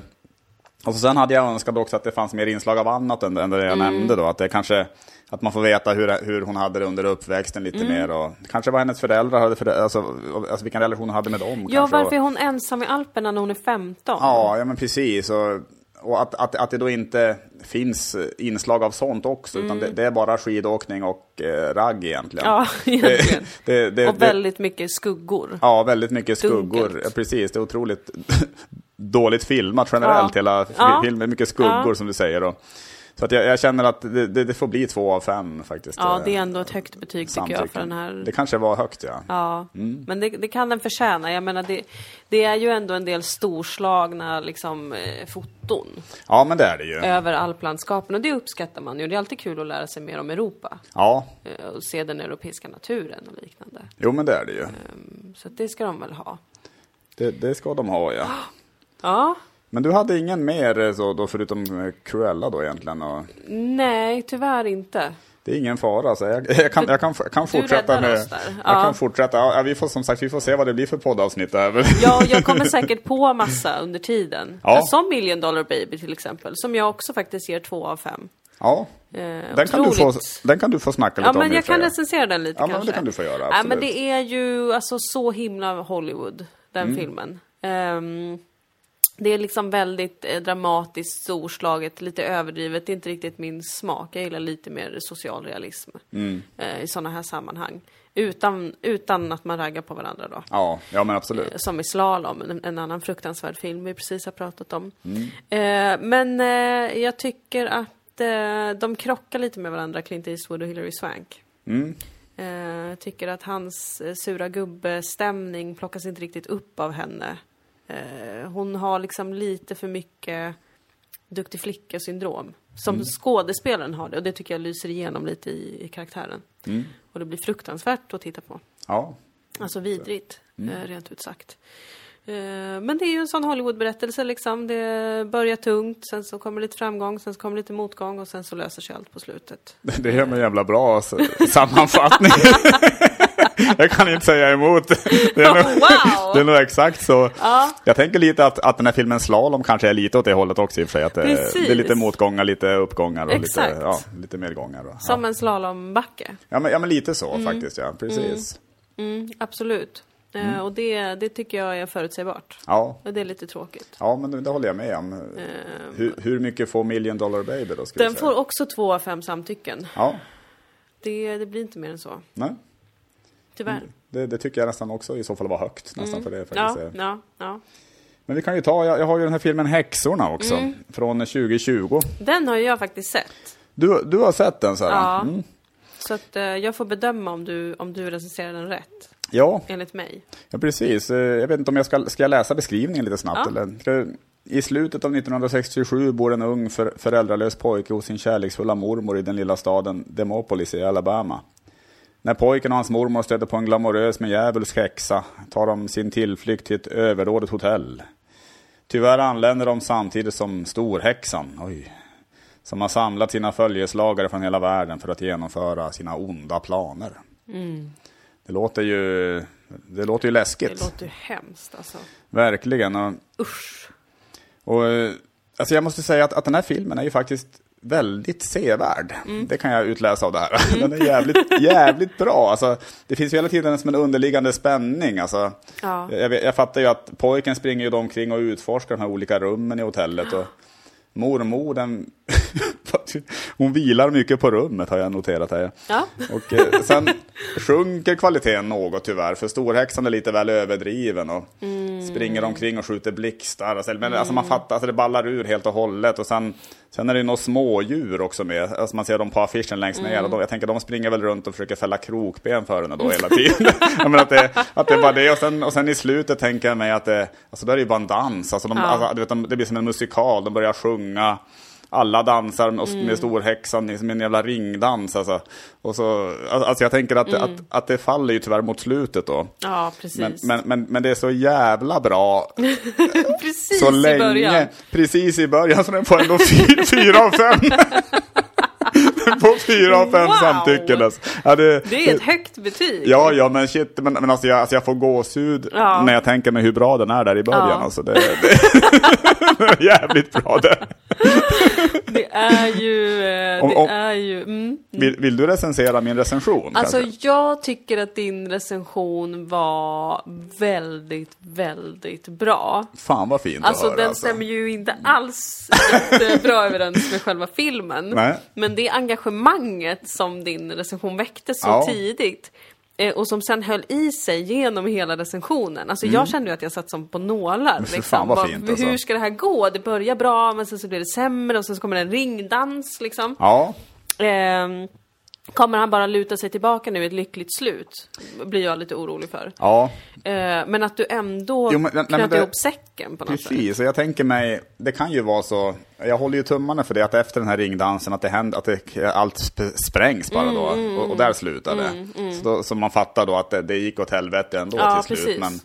alltså sen hade jag önskat också att det fanns mer inslag av annat än, än det jag Mm. nämnde då. Att det kanske... Att man får veta hur, hur hon hade det under uppväxten lite Mm. mer. Och kanske vad hennes föräldrar hade, för, alltså, alltså vilken relation hon hade med dem. Ja, kanske. varför är hon ensam i Alperna när hon är 15? ja, ja, men precis. Och, och att, att, att det då inte finns inslag av sånt också. Utan det, det är bara skidåkning och eh, ragg egentligen. Mm. Ja, *laughs* egentligen. Det, det, Och väldigt mycket skuggor. Ja, väldigt mycket skuggor. Dunkelt. Precis, det är otroligt *laughs* dåligt filmat generellt. Ja. Hela Ja. filmen, mycket skuggor Ja. som du säger. Och, så att jag, jag känner att det, det, det får bli två av fem faktiskt. Ja, eh, det är ändå ett högt betyg tycker jag för den här. Det kanske var högt ja. Ja, Mm. men det, det kan den förtjäna. Jag menar, det, det är ju ändå en del storslagna liksom, eh, foton Ja, men det är det ju. över alplandskapen och det uppskattar man ju. Det är alltid kul att lära sig mer om Europa Ja, eh, och se den europeiska naturen och liknande. jo men det är det ju. Så att det ska de väl ha. Det, det ska de ha ja. Ja, Men du hade ingen mer eh, så då förutom eh, Cruella då egentligen? Och nej, tyvärr inte. det är ingen fara, så jag, jag, kan, jag, kan, jag kan fortsätta med... där. Jag Ja. kan fortsätta. Ja, vi får som sagt, vi får se vad det blir för poddavsnitt där. *laughs* Ja, jag kommer säkert på massa under tiden. Ja. Som Million Dollar Baby till exempel, som jag också faktiskt ger två av fem. Ja, Eh, den kan, du få, den kan du få snacka lite Ja, om. men jag kan recensera den lite Ja, men kanske. det kan du få göra, Nej, men det är ju alltså så himla Hollywood, den Mm. filmen. Ehm, det är liksom väldigt eh, dramatiskt, storslaget, lite överdrivet. Det är inte riktigt min smak. Jag gillar lite mer social realism Mm. eh, i sådana här sammanhang. Utan, utan att man raggar på varandra då. Ja, ja men absolut. Som i Slalom, en, en annan fruktansvärd film vi precis har pratat om. Mm. Eh, men eh, jag tycker att eh, de krockar lite med varandra, Clint Eastwood och Hilary Swank. Mm. Eh, Jag tycker att hans eh, sura gubbe-stämning plockas inte riktigt upp av henne. Eh, Hon har liksom lite för mycket duktig flicka-syndrom. Som Mm. skådespelaren har det och det tycker jag lyser igenom lite i, i karaktären. Mm. Och det blir fruktansvärt att titta på. Ja, Alltså vidrigt, Mm. eh, rent ut sagt. Eh, Men det är ju en sån Hollywood-berättelse liksom. Det börjar tungt, sen så kommer lite framgång, sen så kommer lite motgång och sen så löser sig allt på slutet. *laughs* det är en jävla bra s- sammanfattning. *laughs* *laughs* jag kan inte säga emot. *laughs* Det är nog, *laughs* Wow! det är nog exakt så. Ja. Jag tänker lite att, att den här filmen Slalom kanske är lite åt det hållet också i och för sig. Att det, Precis. det är lite motgångar, lite uppgångar och lite, ja, lite medgångar. Och, Som ja. en slalombacke. Ja, men, ja, men lite så faktiskt, ja. Precis. Mm, absolut. Eh, Och det, det tycker jag är förutsägbart. Ja. Och det är lite tråkigt. ja, men det, håller jag med om. Hur, hur mycket får Million Dollar Baby då? Den får också två av fem samtycken. Ja, Det, det blir inte mer än så. nej. Tyvärr. Det, det tycker jag nästan också i så fall var högt. Nästan för det Ja, faktiskt. ja, ja. Men vi kan ju ta, jag, jag har ju den här filmen Häxorna också. Mm. Från 2020. Den har jag faktiskt sett. Du, du har sett den Sara? Ja. Mm. Så att eh, jag får bedöma om du, om du recenserar den rätt. Ja, Enligt mig. ja, precis. Eh, Jag vet inte om jag ska, ska jag läsa beskrivningen lite snabbt? Ja. Eller? I slutet av 1967 bor en ung för, föräldralös pojke hos sin kärleksfulla mormor i den lilla staden Demopolis i Alabama. När pojken och hans mormor stöter på en glamorös men djävulsk häxa tar de sin tillflykt till ett överdådigt hotell. Tyvärr anländer de samtidigt som storhäxan, oj, som har samlat sina följeslagare från hela världen för att genomföra sina onda planer. Det låter ju, det låter ju Det läskigt. låter ju hemskt alltså. Verkligen. Och, Usch. och, eh, alltså jag måste säga att, att den här filmen är ju faktiskt väldigt sevärd. Mm. Det kan jag utläsa av det här. *laughs* Den är jävligt, jävligt bra. Alltså, det finns ju hela tiden som en underliggande spänning. Alltså, Ja. jag, jag fattar ju att pojken springer ju omkring och utforskar de här olika rummen i hotellet. Och mormor, den, *laughs* hon vilar mycket på rummet har jag noterat här. Ja. Och eh, sen *laughs* sjunker kvaliteten något tyvärr, för storhäxan är lite väl överdriven och springer omkring och skjuter blixtar. Alltså, men alltså man fattar, alltså det ballar ur helt och hållet. Och sen, sen är det några smådjur också med, alltså man ser dem på affischen längst ner. De, jag tänker de springer väl runt och försöker fälla krokben för henne då hela tiden. *laughs* menar att, det, att det bara det. Och sen, och sen i slutet tänker jag mig att det, alltså då är det ju bara en dans. Alltså, de, Ja. alltså, du vet, de, det blir som en musikal, de börjar sjunga. Alla dansar med, Mm. med storhäxan i som en jävla ringdans. Alltså. Och så, alltså jag tänker att, Mm. att, att det faller ju tyvärr mot slutet då. Ja, precis. Men, men, men, men det är så jävla bra *laughs* precis så i länge, början. precis i början, så den får ändå fy- fyra av fem. *laughs* *laughs* Får fyra av fem Wow. samtycken. Alltså. Ja, det, Det är ett högt betyg. Ja, ja, men shit, men, men alltså, jag, alltså jag får gåshud Ja. när jag tänker mig hur bra den är där i början. Ja. Alltså, det, det, *laughs* jävligt bra det. *laughs* Det är ju... eh, Om- det om- är ju mm. Vill, vill du recensera min recension? Alltså kanske? jag tycker att din recension var väldigt, väldigt bra. Fan vad fint Alltså att höra. den alltså. stämmer ju inte alls bra överens med själva filmen. Nej. Men det engagemanget som din recension väckte så Ja. tidigt eh, och som sen höll i sig genom hela recensionen. Alltså jag kände ju att jag satt som på nålar. Liksom. Mm. fan vad fint, Hur alltså. ska det här gå? Det börjar bra men sen så blir det sämre och sen så kommer det en ringdans liksom. Ja, Ehm, kommer han bara luta sig tillbaka nu i ett lyckligt slut? Blir jag lite orolig för. ja, Eh, men att du ändå Jo, men- nej, knöt det- ihop säcken på något sätt. precis. Och jag tänker mig, det kan ju vara så, jag håller ju tummarna för det, att efter den här ringdansen, att det händer, att det, allt sp- sprängs bara då. Mm, och, och där slutar det. Så, då, så man fattar då att det, det gick åt helvete ändå Ja, till slut. precis. Men,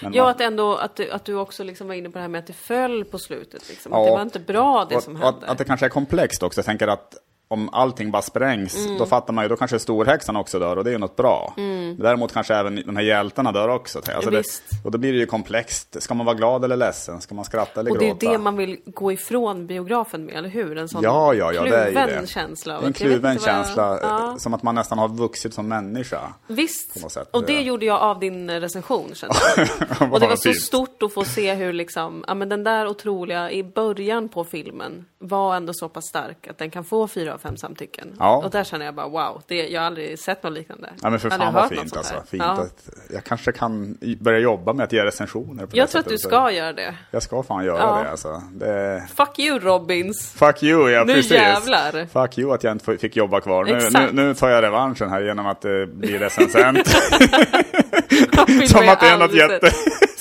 men Ja, man- att, ändå, att, du, att du också liksom var inne på det här med att det föll på slutet. Liksom. Ja. Att det var inte bra det Och- som hände. Att, att det kanske är komplext också. Jag tänker att om allting bara sprängs, Mm. då fattar man ju, då kanske storhäxan också dör och det är ju något bra. Däremot kanske även de här hjältarna dör också. Alltså det, Mm. Och då blir det ju komplext. Ska man vara glad eller ledsen? Ska man skratta eller Och det är gråta? ju det man vill gå ifrån biografen med, eller hur? En sån Ja, ja, ja, det är kluven det. känsla. av Det är en vet kluven känsla, Ja. eh, som att man nästan har vuxit som människa. Visst, sätt. och det Ja. gjorde jag av din recension kände jag. *laughs* Och det var så fint. stort att få se hur liksom, ja men den där otroliga i början på filmen var ändå så pass stark att den kan få fyra av fem samtycken. Ja. Och där känner jag bara wow, det, jag har aldrig sett något liknande. Ja men för fan vad fint alltså. Fint Ja. att, jag kanske kan börja jobba med att ge recensioner. På Jag tror att du ska göra det. Jag ska fan göra Ja. det alltså. Det... Fuck you Robins! Fuck you, ja Nu precis. jävlar. Fuck you att jag inte fick jobba kvar. Nu, nu, nu tar jag revanschen här genom att uh, bli recensent. *laughs* *laughs* Som att det är något jätte.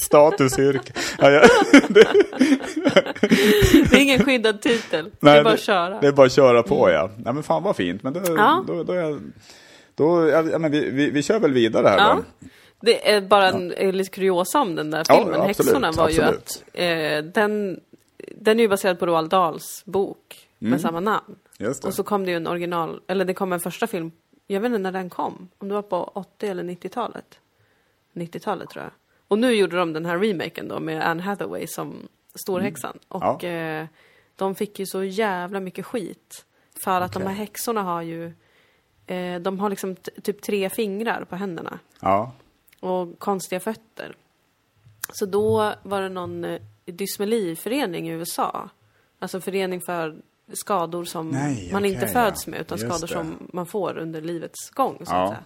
Statusyrke. Ja, jag, *laughs* Det är ingen skyddad titel. det är bara att köra. Det är bara att köra på ja. Nej men fan vad fint. Men då, Ja. då, då, är då ja, ja, men vi, vi, vi kör väl vidare här Ja. då. Det är bara en ja. lite kuriosa om den där Ja, filmen, ja, absolut, Häxorna, var ju absolut. att eh, den, den är ju baserad på Roald Dahls bok med samma namn. Mm. Just det. Och så kom det ju en original, eller det kom en första film, jag vet inte när den kom, om det var på 80 eller 90-talet. 90-talet tror jag. Och nu gjorde de den här remaken då med Anne Hathaway som Storhäxan. Och Mm. Ja. eh, de fick ju så jävla mycket skit. För att de Okej. här häxorna har ju, eh, de har liksom typ tre fingrar på händerna Ja. och konstiga fötter. Så då var det någon eh, dysmeliförening i USA. Alltså förening för skador som Nej, man inte okej, föds ja. med utan Just skador det. som man får under livets gång. Så Ja. att säga.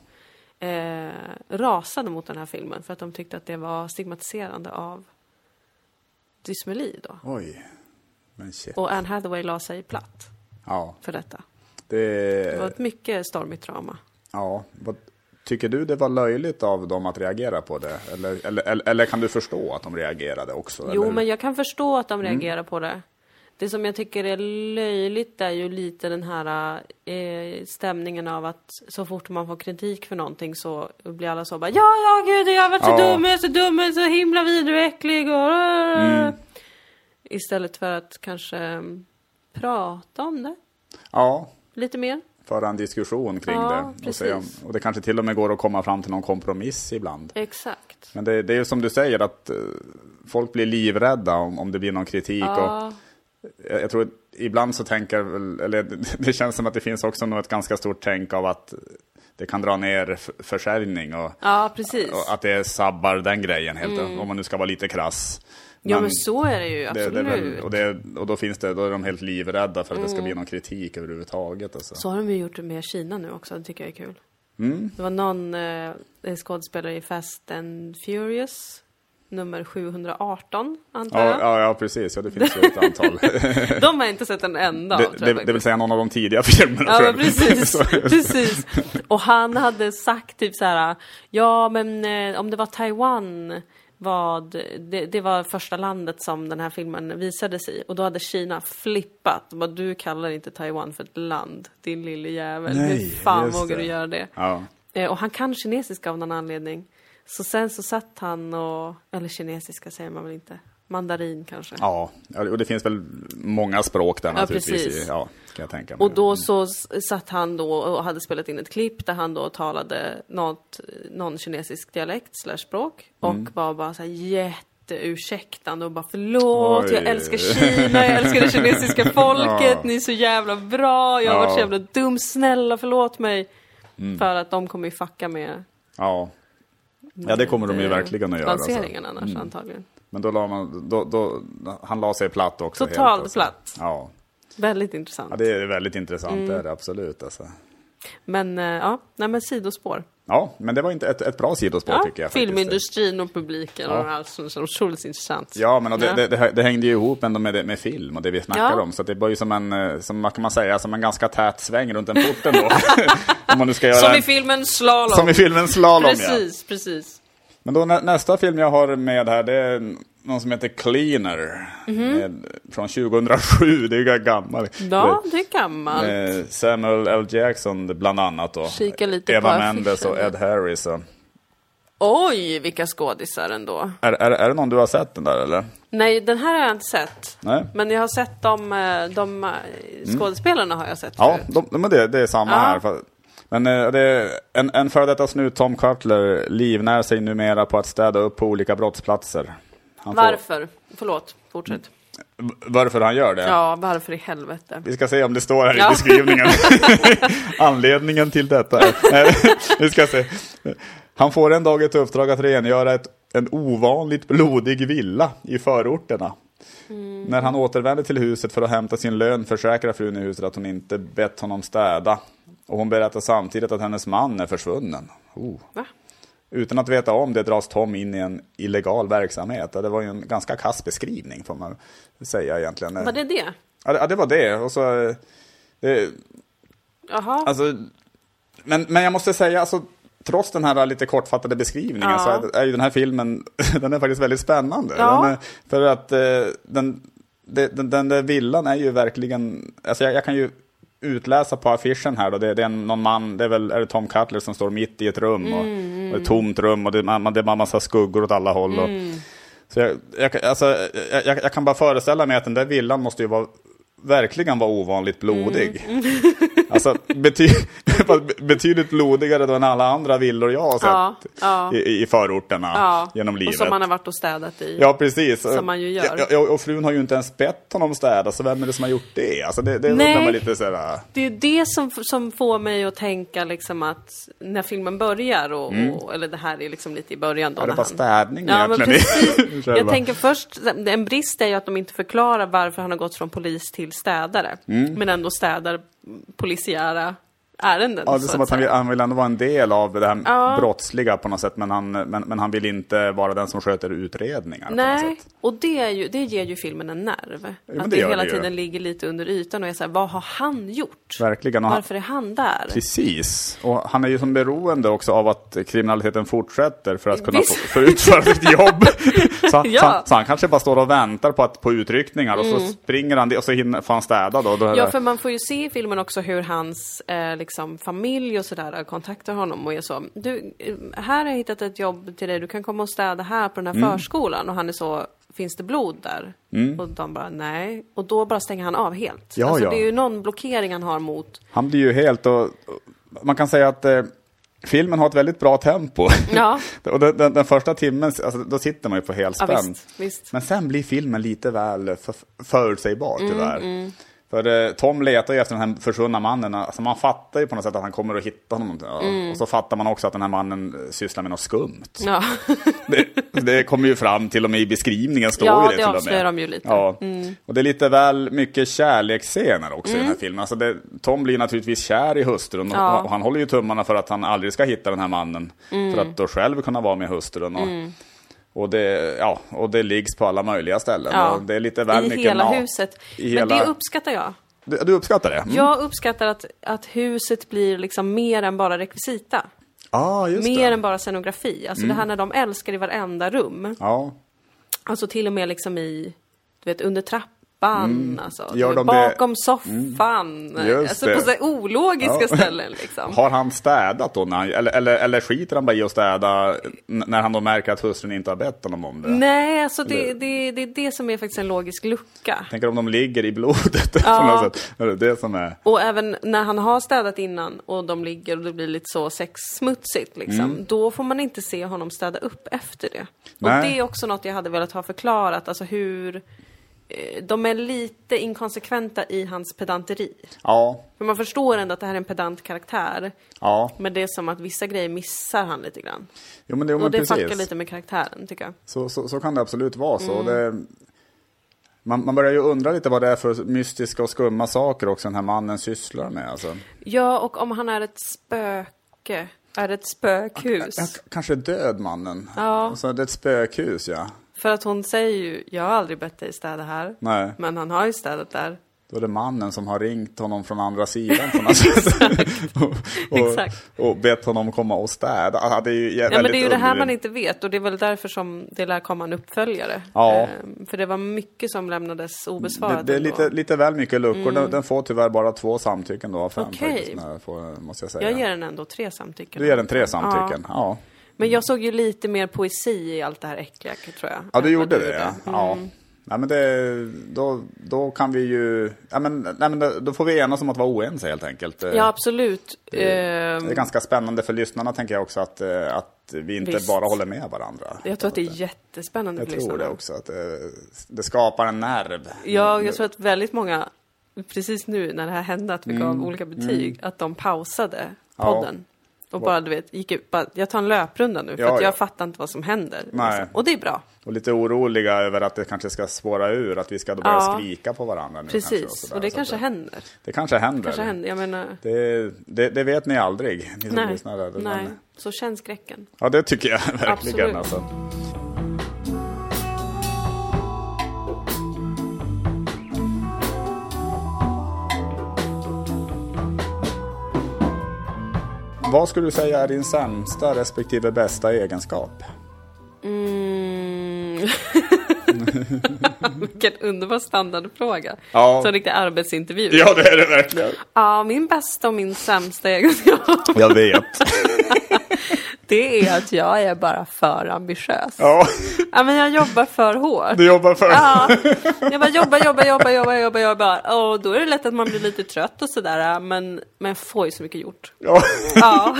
Eh, rasade mot den här filmen för att de tyckte att det var stigmatiserande av dysmeli då. Oj. Men shit. Och Anne Hathaway la sig platt Ja. för detta. Det, Det var ett mycket stormigt drama. ja. Vad, tycker du det var löjligt av dem att reagera på det? Eller, eller, eller, eller kan du förstå att de reagerade också? Jo, men jag kan förstå att de Mm. reagerar på det. Det som jag tycker är löjligt är ju lite den här eh, stämningen av att så fort man får kritik för någonting så blir alla så bara Ja, ja, gud, jag har varit så Ja. dum, jag är så dum, jag är så himla vidrig och äcklig och... Mm. Istället för att kanske mm, prata om det Ja, lite mer. föra en diskussion kring Ja, det. Och, se om, och det kanske till och med går att komma fram till någon kompromiss ibland. Exakt. Men det, det är ju som du säger att eh, folk blir livrädda om, om det blir någon kritik. Och Ja, jag, jag tror att ibland så tänker väl, eller *laughs* det känns som att det finns också nog ett ganska stort tänk av att det kan dra ner försäljning och, ja och att det sabbar den grejen helt om man nu ska vara lite krass. Ja, men så är det ju det, absolut. det är väl, och, det, och då finns det, då är de helt livrädda för att det ska bli någon kritik överhuvudtaget. Alltså. Så har de ju gjort det med Kina nu också, det tycker jag är kul. Mm. Det var någon eh, skådespelare i Fast and Furious, nummer 718, antar Ja, jag. ja, ja, precis. Ja, det finns ju ett antal. *laughs* De har jag inte sett en enda det, det, det vill säga någon av de tidiga filmerna. Ja, precis. *laughs* Precis. Och han hade sagt typ så här, ja men eh, om det var Taiwan vad, det, det var första landet som den här filmen visades i. Och då hade Kina flippat. Vad du kallar inte Taiwan för ett land, din lille jävel. Nej, Hur fan vågar det. du göra det? Ja. Eh, och han kan kinesiska av någon anledning. Så sen så satt han och, eller kinesiska säger man väl inte, mandarin kanske. Ja, ja, och det finns väl många språk där Ja, naturligtvis. precis. Ja, kan jag tänka mig. Och då så s- satt han då och hade spelat in ett klipp där han då talade något, någon kinesisk dialekt slash språk och Mm. var bara så här jätteursäktande och bara förlåt, Oj. jag älskar Kina, jag älskar det kinesiska *laughs* folket, Ja. ni är så jävla bra, jag har varit så Ja. Mm. jävla dum, snälla förlåt mig. För att de kommer ju fucka med Ja. Ja, det kommer de ju verkligen att göra. alltså. lanseringen annars antagligen. Men då la man, då, då, han la sig platt också. Totalt platt. Ja. Väldigt intressant. ja, det är väldigt intressant, Mm. det är det absolut. Alltså. Men eh, ja, nej men sidospår. Ja, men det var inte ett, ett bra sidospår Ja, tycker jag. faktiskt. filmindustrin och publiken Ja. och allt som är otroligt intressant. Ja, men och det, Ja. Det, det, hängde ju ihop ändå med, med film och det vi snackar Ja. om. Så det var ju som en, eh, som vad kan man säga, som en ganska tät sväng runt en port ändå. *laughs* om man nu ska göra Som i en, filmen Slalom. som i filmen Slalom, ja. Precis, precis. Men då nä, nästa film jag har med här, det är någon som heter Cleaner. Mhm. Med, från 2007, det är ju gammal. Ja, det är gammalt. Med Samuel L. Jackson bland annat då. Kika lite Eva på Mendes och. Ed Harris. Och. Oj, vilka skådisar ändå. Är, är, är det någon du har sett den där eller? Nej, den här har jag inte sett. Nej? Men jag har sett de, eh, de eh, skådespelarna har jag sett Ja, de, men det, det är samma Ja. här. För- Men eh, det en, en före detta snut, Tom Cutler, livnär sig numera på att städa upp på olika brottsplatser. Han får- Varför? Förlåt, fortsätt. varför han gör det? Ja, varför i helvete? Vi ska se om det står här Ja. i beskrivningen. *laughs* Anledningen till detta är... Vi ska se. Han får en dag ett uppdrag att rengöra ett, en ovanligt blodig villa i förorterna. När han återvänder till huset för att hämta sin lön försäkrar frun i huset att hon inte bett honom städa. Och hon berättar samtidigt att hennes man är försvunnen. Oh. Utan att veta om det dras Tom in i en illegal verksamhet. Det var ju en ganska kass beskrivning får man säga egentligen. Var det det? Ja, det, var det. Och så, eh, det, Jaha. alltså, men, men jag måste säga, alltså, trots den här lite kortfattade beskrivningen Ja. så är, är ju den här filmen *laughs* den är faktiskt väldigt spännande. Ja. Den är, för att eh, den, det- den, den där villan är ju verkligen, alltså jag, jag kan ju utläsa på affischen här då, det, det är en, någon man, det är väl är det Tom Cutler som står mitt i ett rum och, Mm, och ett tomt rum och det, man, det är massa skuggor åt alla håll. Och, Mm. så jag, jag, alltså, jag, jag kan bara föreställa mig att den där villan måste ju vara verkligen vara ovanligt blodig. Mm. *laughs* Alltså bety, *laughs* betydligt blodigare än alla andra villor jag har sett Ja, ja. I, i förorterna ja. genom livet. Och som man har varit och städat i. Ja, precis. Som man ju gör. Ja, ja, och frun har ju inte ens bett honom städa, så vem är det som har gjort det? Alltså det, det Nej. lite sådär... Det är det som, som får mig att tänka liksom att när filmen börjar, och, och, eller det här är liksom lite i början då. Mm. det han- städning Ja, men egentligen? *laughs* precis. Själva. Jag tänker först, en brist är ju att de inte förklarar varför han har gått från polis till städare. Men ändå städar polisiära ärenden. Mm. Ja, det är som att han vill, han vill ändå vara en del av det här Ja. brottsliga på något sätt, men han, men, men han vill inte vara den som sköter utredningar Nej. Och det, är ju, det ger ju filmen en nerv. men att det det, hela det ju. tiden ligger lite under ytan och är såhär, vad har han gjort? Verkligen. Och Varför är han där? Precis. Och han är ju som beroende också av att kriminaliteten fortsätter för att kunna få, utföra sitt jobb. *laughs* Så, Ja. så, så han kanske bara står och väntar på, att, på utryckningar och så springer han och så hinner, får han städa då. då Mm. Ja, för man får ju se i filmen också hur hans eh, liksom, familj och sådär kontaktar honom och är så. Du, eh, här har jag hittat ett jobb till dig, du kan komma och städa här på den här Mm. förskolan. Och han är så, finns det blod där? Och de bara, nej. Och då bara stänger han av helt. Ja, alltså, ja. Det är ju någon blockering han har mot... Han blir ju helt och, och man kan säga att eh, filmen har ett väldigt bra tempo. Ja. *laughs* och den, den, den första timmen, alltså, då sitter man ju på Ja, helspänn. visst, visst. Men sen blir filmen lite väl för, förutsägbar Mm, tyvärr. För eh, Tom letar ju efter den här försvunna mannen. Alltså man fattar ju på något sätt att han kommer att hitta honom. Mm. Och så fattar man också att den här mannen eh, sysslar med något skumt. Ja. *laughs* Det, det kommer ju fram till och med i beskrivningen står Ja, ju det, det avslöjar de ju lite. Ja. Och det är lite väl mycket kärleksscener också i den här Mm. filmen. Alltså det, Tom blir naturligtvis kär i hustrun och, Ja. och han håller ju tummarna för att han aldrig ska hitta den här mannen. Mm. För att då själv kunna vara med hustrun. Och, och, det, ja, och det liggs på alla möjliga ställen. Ja. Det är lite väl I mycket hela mat. huset. I Men hela- det uppskattar jag. Du, du uppskattar det? Mm. Jag uppskattar att, att huset blir liksom mer än bara rekvisita. Ja, just Mer det. än bara scenografi. Alltså det här när de älskar i varenda rum. Ja, Alltså till och med liksom i, du vet, under trappan. Alltså, Mm. Du vet, de det- Mm. bakom soffan. Just alltså det. på så ologiska Ja. ställen liksom. Har han städat då? Han, eller, eller, eller skiter han bara i att städa när han då märker att hustrun inte har bett honom om det? Nej, alltså det, det, det är det som är faktiskt en logisk lucka. Tänker om de ligger i blodet *laughs* på Ja. något sätt. Är det det som är... Och även när han har städat innan och de ligger och det blir lite så sexsmutsigt liksom. Mm. Då får man inte se honom städa upp efter det. Nej. Och det är också något jag hade velat ha förklarat, alltså hur de är lite inkonsekventa i hans pedanteri. Ja, För man förstår ändå att det här är en pedant karaktär. ja. Men det är som att vissa grejer missar han lite grann. Jo men, det, jo, men och det fuckar lite med karaktären tycker jag. Så, så, så kan det absolut vara så. Mm. Det, man, man börjar ju undra lite vad det är för mystiska och skumma saker också den här mannen sysslar med. Alltså. Ja, och om han är ett spöke. Är det ett spökhus? K- kanske död mannen. Ja. Alltså, det är ett spökhus ja. För att hon säger ju, jag har aldrig bett dig städa här. Nej, Men han har ju städat där. då är det mannen som har ringt honom från andra sidan på något sätt. *laughs* *laughs* och, och, och bett honom komma och städa. Ja, det är ju Ja, men det är ju det här man inte vet och det är väl därför som det lär komma en uppföljare. Ja. Ehm, för det var mycket som lämnades det, obesvarat det är ändå. lite, lite väl mycket luckor. Den, den får tyvärr bara två samtycken då av fem Okej. faktiskt, får, måste jag säga. Jag ger den ändå tre samtycken. Du ger den tre samtycken? Ja. Men jag såg ju lite mer poesi i allt det här äckliga, tror jag. Ja, du gjorde det ja. Mm. ja. Men det, då, då kan vi ju, ja men, nej, men då, får vi enas om att vara oense helt enkelt. Ja, absolut. Det Ehm, är ganska spännande för lyssnarna tänker jag också att, eh, att vi inte Visst. bara håller med varandra. jag tror att det är jättespännande Jag för tror lyssnarna. det också, att det, det skapar en nerv. Ja, jag tror att väldigt många, precis nu när det här hände, att vi Mm. gav olika betyg, att de pausade podden. Och bara, du vet, gick bara, jag tar en löprunda nu, för Ja, att jag ja. fattar inte vad som händer. Liksom. Och det är bra. Och lite oroliga över att det kanske ska spåra ur, att vi ska då börja Ja. skrika på varandra nu. kanske, Precis, sådär. och det Så kanske att händer. Det kanske händer. Kanske händer, jag menar... Det, det, det vet ni aldrig, ni som Nej, lyssnar. där. Men- nej. Så känn skräcken. Ja, det tycker jag *laughs* verkligen. Absolut. Alltså. Vad skulle du säga är din sämsta respektive bästa egenskap? Mm. *laughs* Vilken underbar standardfråga. Ja. Som en riktig arbetsintervju. Ja, det är det verkligen. Ja, min bästa och min sämsta egenskap, Jag vet. *laughs* det är att jag är bara för ambitiös. Ja, Ja, men jag jobbar för hårt. du jobbar för... Ja, jag bara jobbar, jobbar, jobbar, jobbar, jobbar, jobbar. Och då är det lätt att man blir lite trött och sådär. Men, men jag får ju så mycket gjort. Ja. Ja,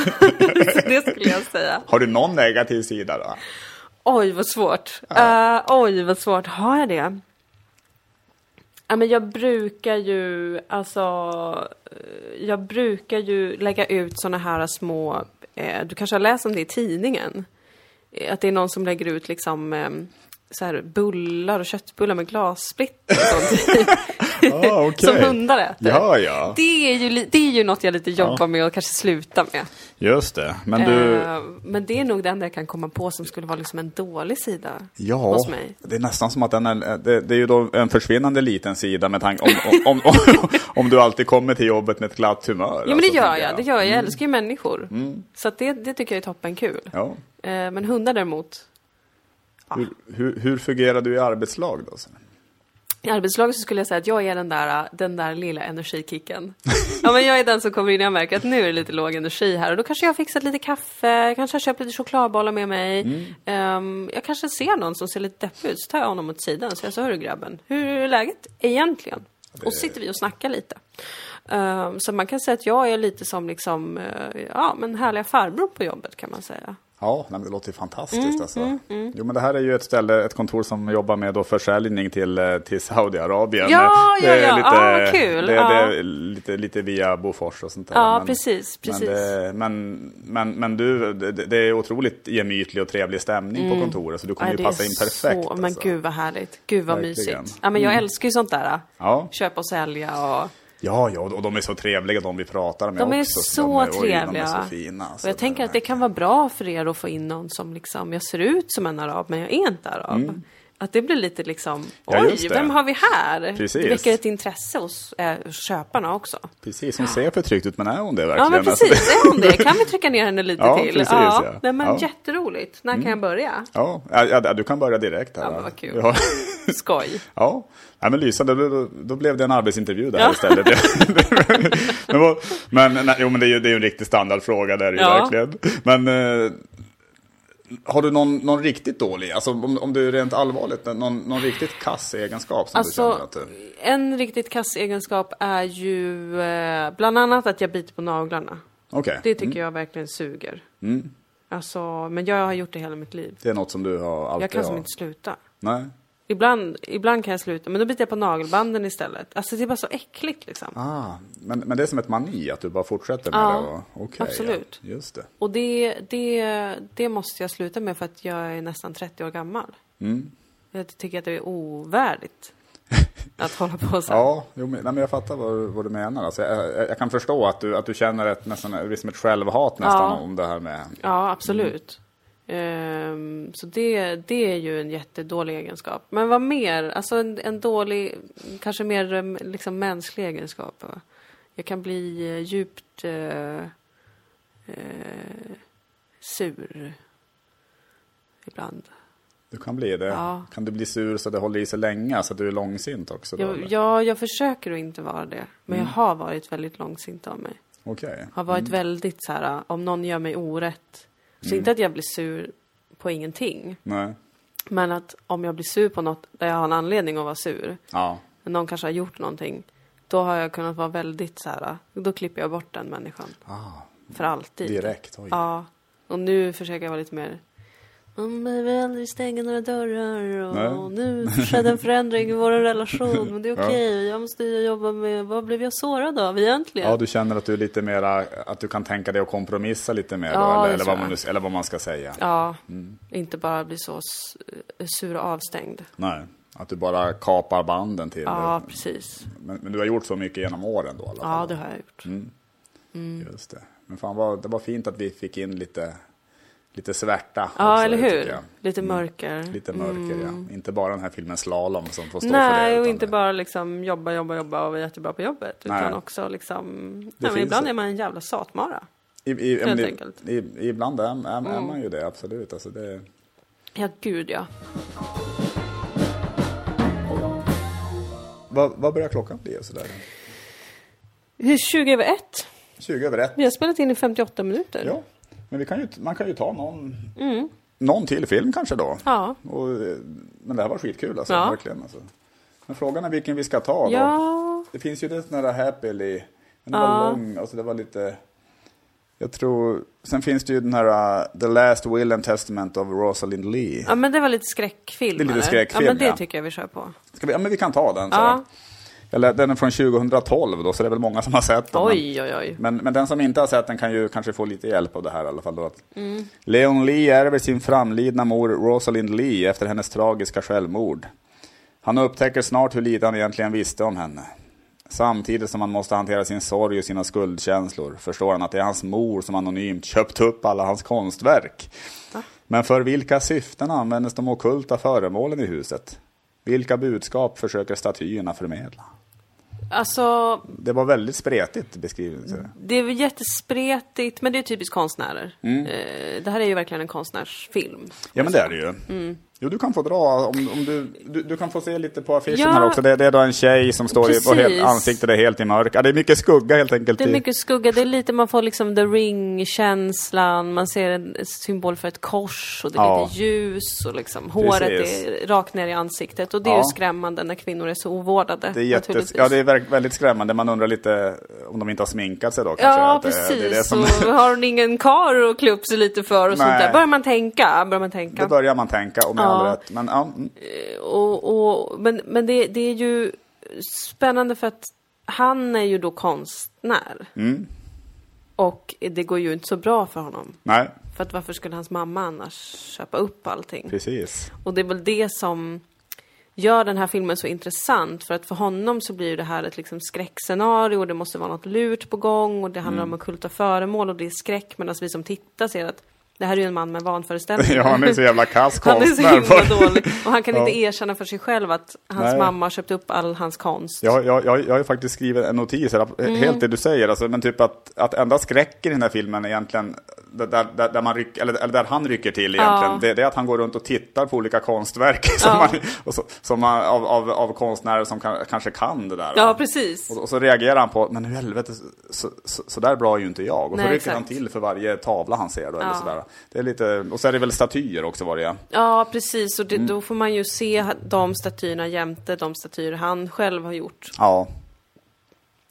det skulle jag säga. Har du någon negativ sida då? Oj, vad svårt. Eh, oj, vad svårt. Har jag det? Ja, men jag brukar ju, alltså, eh, jag brukar ju lägga ut såna här små, Eh, du kanske har läst om det i tidningen? Eh, att det är någon som lägger ut liksom ehm, så här bullar och köttbullar med glassplitter. *laughs* Ah, okej. Som hundar äter. Ja, ja. Det är, ju, det är ju något jag lite jobbar med och kanske slutar med. Just det. Men du... Eh, men det är nog det enda jag kan komma på som skulle vara liksom en dålig sida Ja, hos mig. det är nästan som att den är, det, det är ju då en försvinnande liten sida med tanke om, om, om, om, om du alltid kommer till jobbet med ett glatt humör. Ja men det alltså, gör jag, det gör jag. Jag älskar ju människor. Så att det, det tycker jag är toppen kul. Ja. Eh, men hundar däremot, Hur, hur, hur fungerar du i arbetslag då? i arbetslaget så skulle jag säga att jag är den där, den där lilla energikicken. *laughs* ja men jag är den som kommer in och jag märker att nu är det lite låg energi här och då kanske jag har fixat lite kaffe, jag kanske har köpt lite chokladbollar med mig. Ehm, jag kanske ser någon som ser lite deppig ut, så tar jag honom åt sidan och säger så hörru grabben, hur är läget egentligen? Och så sitter vi och snackar lite. Ehm, så man kan säga att jag är lite som liksom, eh, ja men härliga farbror på jobbet kan man säga. Ja, nej, men det låter ju fantastiskt Mm, alltså. Jo, men det här är ju ett ställe, ett kontor som jobbar med då försäljning till, eh, till Saudiarabien. Ja, ja, ja. Lite, Ah, kul. Det, Ja. det är lite, lite via Bofors och sånt där. Ja, precis, precis. Men, det, men, men, men du, det, det är otroligt gemytlig och trevlig stämning på kontoret, så du kommer Ja, ju passa in perfekt. Så, men alltså. gud vad härligt. Gud vad Verkligen. mysigt. Ja, men jag älskar ju sånt där. Ja. Köpa och sälja och... Ja, ja, och de är så trevliga de vi pratar med De är också. så de är, oj, trevliga. De är så fina. alltså. och jag tänker att det kan vara bra för er att få in någon som liksom, jag ser ut som en arab men jag är inte arab. Mm. Att det blir lite liksom, Ja, oj, vem har vi här? Precis. Det väcker ett intresse hos äh, köparna också. Precis, hon ser förtryckt ut men är hon det verkligen? Ja, men Alltså, precis. det- Är hon det? Kan vi trycka ner henne lite Ja, till? precis, ja. ja. Nej, men Ja. Mm. jätteroligt. När kan jag börja? Ja, ja, ja, du kan börja direkt här. Ja, men vad kul. Ja, *laughs* Skoj. ja. ja men lysande, då, blev det en arbetsintervju där Ja. istället. *laughs* men men, nej, jo, men det är ju det är en riktig standardfråga, det är det ju Ja. verkligen. Men eh, har du någon, någon riktigt dålig, alltså om, om du är rent allvarligt, någon, någon riktigt kass egenskap som du Alltså, känner att du... en riktigt kass egenskap är ju eh, bland annat att jag biter på naglarna. Okej, Det tycker jag verkligen suger. Mm. Alltså, men jag har gjort det hela mitt liv. det är något som du har alltid Jag kan som har... inte sluta. Nej. Ibland, ibland kan jag sluta, men då biter jag på nagelbanden istället. Alltså det är bara så äckligt liksom. Ah, men, men det är som ett mani, att du bara fortsätter med Ja, det? Och, okej, absolut. Ja, just det. Och det, det, det måste jag sluta med för att jag är nästan 30 år gammal. Mm. Jag tycker att det är ovärdigt *laughs* att hålla på så. Ja, jo, men, nej, men jag fattar vad, vad du menar. Alltså, jag, jag, jag kan förstå att du, att du känner ett, nästan, ett självhat nästan Ja. om det här med... Ja, absolut. Ehm, så det, det är ju en jättedålig egenskap. Men vad mer? Alltså en, en dålig, kanske mer em, liksom mänsklig egenskap. Jag kan bli eh, djupt eh, eh, sur ibland. Du kan bli det. Ja. Kan du bli sur så det håller i sig länge, så att du är långsint också? Då, Jag, ja, jag försöker att inte vara det. Men jag har varit väldigt långsint av mig. Okej. Har varit väldigt så här, om någon gör mig orätt. Så inte att jag blir sur på ingenting. Nej. Men att om jag blir sur på något där jag har en anledning att vara sur, Ja. någon kanske har gjort någonting, då har jag kunnat vara väldigt så här, då klipper jag bort den människan. Ah, För alltid. direkt. Oj. Ja. Och nu försöker jag vara lite mer, man behöver aldrig stänga några dörrar och Nej. nu skedde en förändring i vår relation, men det är okej, jag måste jobba med, vad blev jag sårad av egentligen? Ja, du känner att du är lite mera, att du kan tänka dig att kompromissa lite mer Ja, då, eller, eller, vad man, eller vad man ska säga. Ja, Mm. inte bara bli så s- sur och avstängd. Nej, att du bara kapar banden till Ja, precis. Men, men du har gjort så mycket genom åren då i alla fall? Ja, det har jag gjort. Mm. Just det. Men fan, vad, det var fint att vi fick in lite, lite svärta. Ja, också, eller det hur? jag. Lite mörker. Lite mörker, ja. Inte bara den här filmen Slalom som får stå för Nej, det. och utan inte det- bara liksom jobba, jobba, jobba och vara jättebra på jobbet. Nej. Utan också liksom, nej, men ibland det. är man en jävla satmara. I, i, helt i, enkelt. Mm. i, ibland är, är, är man ju det, absolut. Alltså det, Ja, gud ja. vad, vad börjar klockan bli? och Sådär? Hur 20 över ett? 20 över ett. Vi har spelat in i 58 minuter. Ja, men vi kan ju, man kan ju ta någon, Mm. någon till film kanske då. Ja. Och, eh, men det här var skitkul alltså, Ja. verkligen. Alltså. Men frågan är vilken vi ska ta då. Ja, Det finns ju den där Happily, men den Ja. var lång, alltså det var lite... Jag tror, sen finns det ju den här uh, The Last Will and Testament of Rosalind Lee. ja, men det var lite skräckfilm. Det är lite skräckfilm, Ja, men det ja. tycker jag vi kör på. Ska vi, ja men vi kan ta den så. Ja. Eller, den är från 2012 då, så det är väl många som har sett den. Oj, oj, oj. Men, men den som inte har sett den kan ju kanske få lite hjälp av det här i alla fall. Då. Mm. Leon Lee ärver sin framlidna mor Rosalind Lee efter hennes tragiska självmord. Han upptäcker snart hur lite han egentligen visste om henne. Samtidigt som han måste hantera sin sorg och sina skuldkänslor förstår han att det är hans mor som anonymt köpt upp alla hans konstverk. Men för vilka syften användes de ockulta föremålen i huset? Vilka budskap försöker statyerna förmedla? Alltså, Det var väldigt spretigt beskrivet. det är jättespretigt, men det är typiskt konstnärer. Mm. Eh, det här är ju verkligen en konstnärsfilm. Ja men det är det ju. Mm. Jo du kan få dra, om, om du, du, du kan få se lite på affischen Ja. här också. Det, det är då en tjej som står i, och helt, Precis. ansiktet är helt i mörk. Ja, det är mycket skugga helt enkelt. Det är i- mycket skugga, det är lite, man får liksom the ring-känslan, man ser en symbol för ett kors och det är Ja. lite ljus och liksom håret Precis. är rakt ner i ansiktet och det är Ja. ju skrämmande när kvinnor är så ovårdade. det är, jättes, ja, det är väldigt skrämmande. Man undrar lite om de inte har sminkat sig då kanske. Ja, det- precis. Det, är det, som, Och har hon ingen kar att klä upp sig lite för och sånt Nej. där? Börjar man tänka, börjar man tänka. det börjar man tänka, och Ja. All rätt. Men, ja, mm. Och, och, men men det, det är ju spännande för att han är ju då konstnär. Mm. Och det går ju inte så bra för honom. Nej, För att varför skulle hans mamma annars köpa upp allting? precis. Och det är väl det som gör den här filmen så intressant. För att för honom så blir det här ett liksom skräckscenario och det måste vara något lurt på gång och det handlar om ockulta föremål och det är skräck. Medan vi som tittar ser att Det här är ju en man med vanföreställningar. Ja, han är så jävla kass *laughs* Han är så konstnär. himla dålig. Och han kan Ja. inte erkänna för sig själv att hans Nej. mamma har köpt upp all hans konst. Jag, jag, jag, jag har ju faktiskt skrivit en notis, här, Mm. helt det du säger, alltså, men typ att, att enda skräcken i den här filmen egentligen, där, där, där, man ryck, eller, eller där han rycker till egentligen, Ja. det, det är att han går runt och tittar på olika konstverk *laughs* som, Ja. man, så, som man, av, av, av konstnärer som kan, kanske kan det där. Ja, precis. Och, och så reagerar han på, men hur helvete, så, så, så där bra är ju inte jag. Och så Nej, rycker han exakt. till för varje tavla han ser då, eller sådär. Det är lite, och så är det väl statyer också var det är. Ja, precis. Och det, Mm. då får man ju se de statyerna jämte de statyer han själv har gjort. Ja,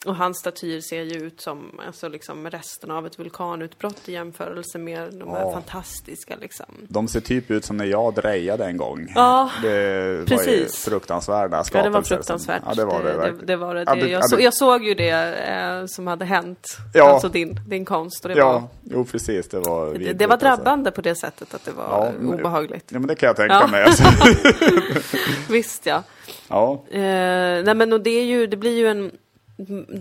Och hans statyer ser ju ut som alltså liksom resten av ett vulkanutbrott i jämförelse med de här Ja. fantastiska liksom. de ser typ ut som när jag drejade en gång. Ja, det var ju precis. fruktansvärda Ja, skapelser. det var som- fruktansvärt. Ja, det var det, det, det, var det. Ja, jag, ja, så, jag såg ju det eh, som hade hänt. Ja. Alltså din, din konst. Och det, Ja, var, jo precis, det var vidrigt, det var alltså. drabbande på det sättet att det var Ja, obehagligt. Ja, men det kan jag tänka Ja. mig. Alltså. *laughs* Visst ja. ja, Eh, nej men och det är ju, det blir ju en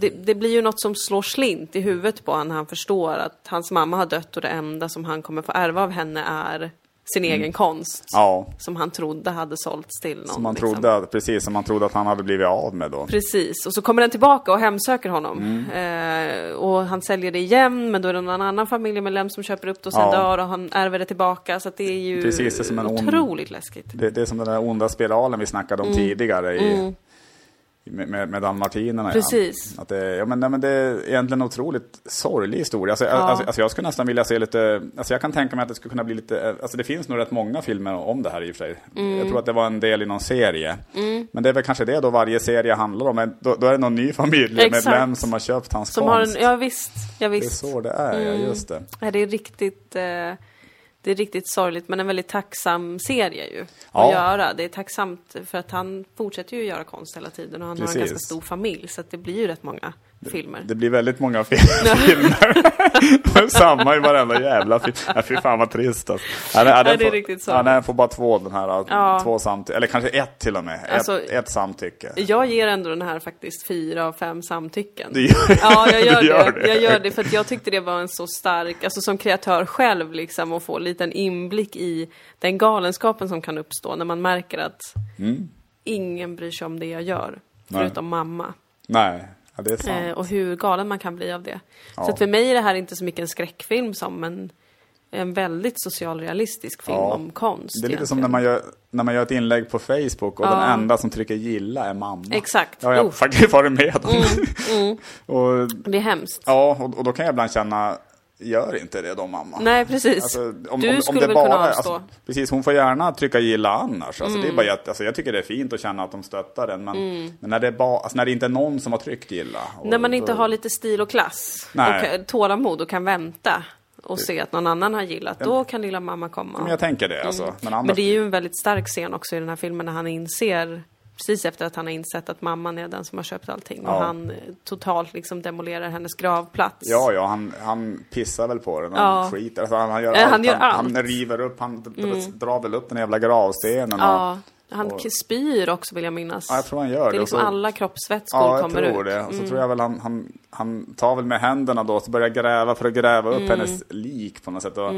det, det blir ju något som slår slint i huvudet på honom när han förstår att hans mamma har dött och det enda som han kommer få ärva av henne är sin egen konst. Mm. ja. Som han trodde hade sålts till någon. Som man liksom. trodde, att- precis som man trodde att han hade blivit av med då. Precis, och så kommer den tillbaka och hemsöker honom. Mm. Eh, och han säljer det igen, men då är det någon annan familjemedlem som köper upp det och sen Ja. dör och han ärver det tillbaka. Så det är ju Precis, det är som en ond- otroligt läskigt. Det, det är som den där onda spiralen vi snackade Mm. om tidigare i, med, med, dalmatinerna. Precis. Ja. Att det, ja, men, nej, men det är egentligen en otroligt sorglig historia. Alltså, Ja. alltså, alltså, jag skulle nästan vilja se lite, alltså jag kan tänka mig att det skulle kunna bli lite, alltså det finns nog rätt många filmer om det här i och för sig. Mm. Jag tror att det var en del i någon serie. Men det är väl kanske det då varje serie handlar om. Men Då, då är det någon ny familjemedlem som har köpt hans Som har konst. en, ja visst, ja Det är visst. så det är, ja just det. Ja, det är riktigt eh, det är riktigt sorgligt men en väldigt tacksam serie ju Ja. att göra. Det är tacksamt för att han fortsätter ju göra konst hela tiden och han har Precis. en ganska stor familj så att det blir ju rätt många filmer. Det blir väldigt många fil- *laughs* filmer. *laughs* Samma i varenda jävla film. Ja, fy fan vad trist alltså. Ja, den- ja, den det är får- riktigt så. Ja, den får bara två den här. Ja. Två samtycke. Eller kanske ett till och med. Alltså- ett, ett samtycke. Jag ger ändå den här faktiskt fyra av fem samtycken. Du gör, Ja, jag *laughs* gör, gör det. Jag gör det för att jag tyckte det var en så stark, alltså som kreatör själv liksom, att få en liten inblick i den galenskapen som kan uppstå när man märker att ingen bryr sig om det jag gör, Mm. Nej. förutom mamma. Nej, ja. Eh, och hur galen man kan bli av det. Ja. Så att för mig är det här inte så mycket en skräckfilm som en, en väldigt socialrealistisk film Ja. om konst. det är lite som när man, gör, när man gör ett inlägg på Facebook och den enda som trycker gilla är mamma. Exakt. Ja, jag har Uff. faktiskt varit med om Mm, *laughs* och, Det är hemskt. Ja, och, och då kan jag ibland känna, gör inte det då mamma. Nej, precis. Alltså, om, du om, om skulle det väl bara, kunna avstå? Alltså, precis, hon får gärna trycka gilla annars. Alltså, Mm. det är bara jätte, alltså, jag tycker det är fint att känna att de stöttar den. Men, men när, det är ba, alltså, när det inte är någon som har tryckt gilla. och När man inte då- har lite stil och klass Nej. och tålamod och kan vänta och se att någon annan har gillat, då kan lilla mamma komma. Men jag tänker det. Alltså. Men annars, Men det är ju en väldigt stark scen också i den här filmen när han inser Precis efter att han har insett att mamman är den som har köpt allting och Ja. han eh, totalt liksom demolerar hennes gravplats. Ja, ja, han, han pissar väl på den. Han Ja. skiter. Alltså, han, han gör Eh, allt. han gör allt. han river upp, han d- drar väl upp den jävla gravstenen. Och, Ja, han och- spyr också vill jag minnas. Ja, jag tror han gör det det. är Och liksom så- alla kroppsvätskor Ja, jag kommer tror ut. det. Och så Mm. tror jag väl han, han, han tar väl med händerna då, så börjar gräva för att gräva Mm. upp hennes lik på något sätt. Och,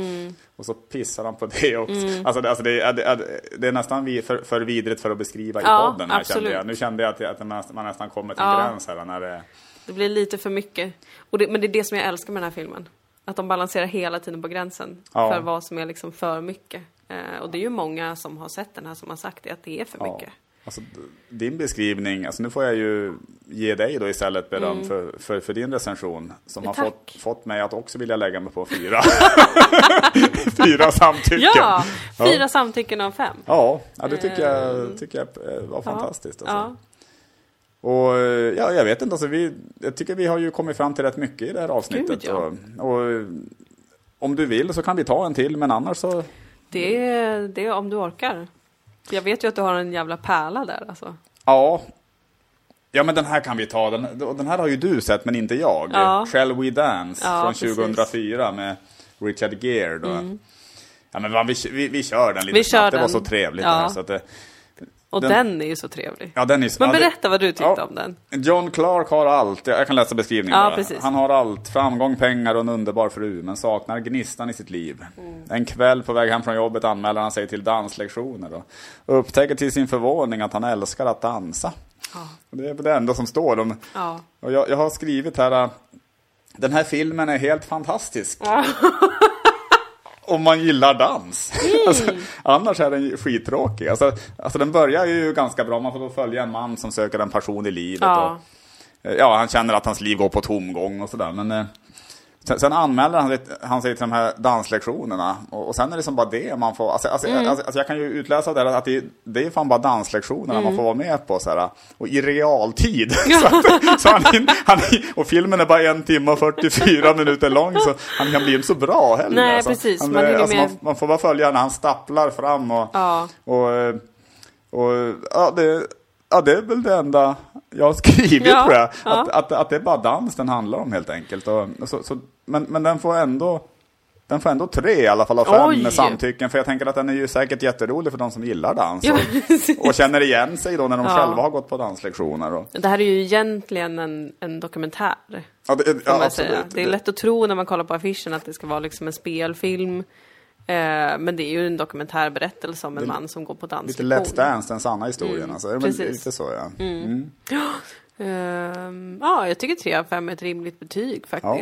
och så pissar han på det också. Mm. Alltså, det, alltså det, är, det, är, det är nästan vi, för, för vidrigt för att beskriva Ja, i podden här absolut. kände jag. Nu kände jag att, att man, man nästan kommer till Ja. gräns här när det... Det blir lite för mycket. Och det, men det är det som jag älskar med den här filmen. Att de balanserar hela tiden på gränsen Ja. för vad som är liksom för mycket. Eh, och det är ju många som har sett den här som har sagt det, att det är för Ja. mycket. Alltså, din beskrivning, alltså nu får jag ju ge dig då istället beröm för, för, för din recension. Som har Mm. Fått, fått mig att också vilja lägga mig på fyra. *laughs* fyra samtycken. Ja! Ja. Fyra samtycken av fem. Ja, ja det tycker jag, tycker jag eh, var fantastiskt. Alltså. Ja. Och eh, ja, jag vet inte, alltså, vi, jag tycker vi har ju kommit fram till rätt mycket i det här avsnittet. Gud, ja. och, och eh, om du vill så kan vi ta en till, men annars så... Det är, det är om du orkar. Jag vet ju att du har en jävla pärla där alltså. Ja. Ja men den här kan vi ta, den, den här har ju du sett men inte jag. Ja. Shall We Dance Ja, från precis. Mm. 2004 med Richard Gere då. Ja men vi, vi, vi kör den lite Vi snabbt, kör det var den. så trevligt Ja. det här, så att det, Och den, Den- är ju så trevlig. Ja, den är, Men ja, berätta vad du tyckte ja. om den. John Clark har allt, jag kan läsa beskrivningen Ja. Han har allt, framgång, pengar och en underbar fru, men saknar gnistan i sitt liv. Mm. En kväll på väg hem från jobbet anmäler han sig till danslektioner och upptäcker till sin förvåning att han älskar att dansa. Och det är det enda som står. De, Ja. och jag, jag har skrivit här, äh, den här filmen är helt fantastisk. *laughs* Om man gillar dans. Alltså, annars är den skittråkig. Alltså, alltså den börjar ju ganska bra, man får då följa en man som söker en passion i livet. Ja. Och, eh, ja, han känner att hans liv går på tomgång och sådär. Men eh, sen, sen anmäler han, han sig till de här danslektionerna. Och, och sen är det som bara det man får, alltså, alltså, Mm. alltså, alltså jag kan ju utläsa det att det, det är fan bara danslektionerna Mm. man får vara med på. Så här, och i realtid. *laughs* så att, så han, han, och filmen är bara en timme och 44 minuter lång så han kan bli inte så bra heller. Nej, alltså. precis. Han, Man alltså, med- man, man får bara följa när han stapplar fram och, Ja. och, eh, och ja, det, ja, det är väl det enda jag har skrivit Ja, tror jag. ja. Att, att, att det är bara dans den handlar om helt enkelt. Och, och så, så, men, men den får ändå den får ändå tre i alla fall av fem Oj. samtycken. För jag tänker att den är ju säkert jätterolig för de som gillar dans. Ja, och, och känner igen sig då när de Ja. själva har gått på danslektioner. Och, Det här är ju egentligen en, en dokumentär. ja, det, ja, absolut. Det är lätt att tro när man kollar på affischen att det ska vara liksom en spelfilm. Eh, men det är ju en dokumentärberättelse om en man som går på Lite danslektion. Let's Dance, den sanna historien. alltså. Men precis. Lite så ja. Mm. *gasps* Ehm, ja, jag tycker 3 av 5 är ett rimligt betyg ja.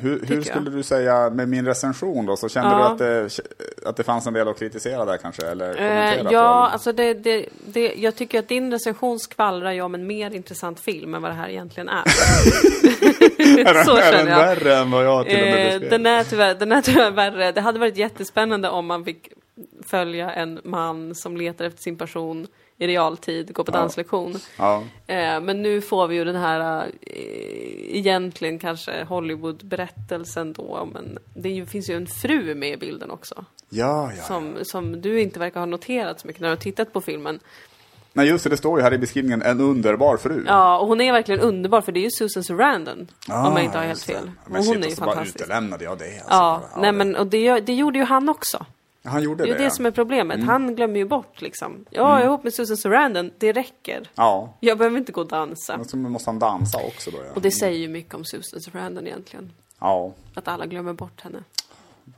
Hur, hur skulle jag. du säga med min recension då? Så kände Ja. du att det, att det fanns en del att kritisera där kanske? Eller Eh, kommentera på, ja, eller? alltså det, det, det, jag tycker att din recension skvallrar ju om en mer intressant film än vad det här egentligen är. *laughs* så är den värre än vad jag till och med Eh, beskrev? den, är tyvärr, den är tyvärr värre. Det hade varit jättespännande om man fick följa en man som letar efter sin person i realtid, går på Ja. danslektion. Ja. Eh, men nu får vi ju den här, eh, egentligen kanske Hollywood-berättelsen då, men det ju, finns ju en fru med i bilden också. Ja, ja. Som, som du inte verkar ha noterat så mycket när du har tittat på filmen. Nej, just det, det står ju här i beskrivningen, en underbar fru. Ja, och hon är verkligen underbar för det är ju Susan Sarandon, Ah, om jag inte har helt fel. Men hon shit, är ju så bara fantastisk. utelämnade jag det. Alltså. Ja, Ja, nej det- men och det, det gjorde ju han också. Han gjorde Det det, är det ja. som är problemet. Mm. Han glömmer ju bort liksom. Ja, jag är ihop med Susan Sarandon, det räcker. Ja, Jag behöver inte gå och dansa. så måste han dansa också då. Ja, Och det säger ju mycket om Susan Sarandon egentligen. ja Att alla glömmer bort henne.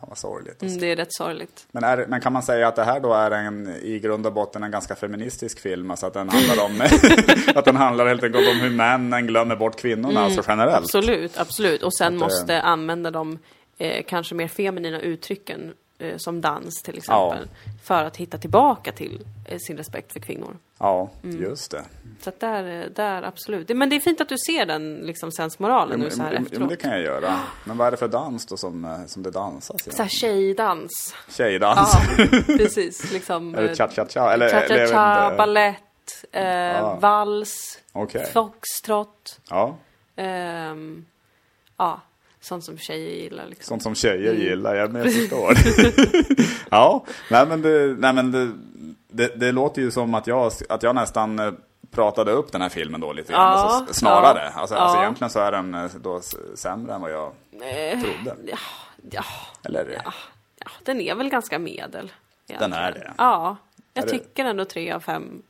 fan vad sorgligt. Mm, det är rätt sorgligt. Men, är, men kan man säga att det här då är en, i grund och botten en ganska feministisk film? Alltså att den handlar om, *laughs* *laughs* att den handlar helt enkelt om hur männen glömmer bort kvinnorna, alltså generellt? Mm, Absolut, absolut. Och sen Att, eh, måste använda de eh, kanske mer feminina uttrycken eh, som dans till exempel. För att hitta tillbaka till eh, sin respekt för kvinnor. Ja, Mm. just det. Så att där, eh, där absolut. Men det är fint att du ser den liksom sensmoralen nu så här men efteråt. det kan jag göra. Men vad är det för dans då som, eh, som det dansas? Så här tjejdans. Tjejdans? Ja, *laughs* precis. Liksom, Är det eh, cha-cha-cha? Eller, Cha-cha-cha, balett, eh, vals, Okej. foxtrot. Ja, ehm, ja, sånt som tjejer gillar liksom. sånt som tjejer Mm. gillar, jag, men jag förstår. *laughs* ja, nej men, det, nej, men det, det, det låter ju som att jag, att jag nästan eh, pratade upp den här filmen då lite grann. Ja, alltså, snarare. ja, alltså, ja. alltså egentligen så är den eh, då sämre än vad jag Eh, trodde. ja, ja, Eller? ja, ja, den är väl ganska medel. egentligen. är det? Ja, jag Är det- tycker ändå tre av fem.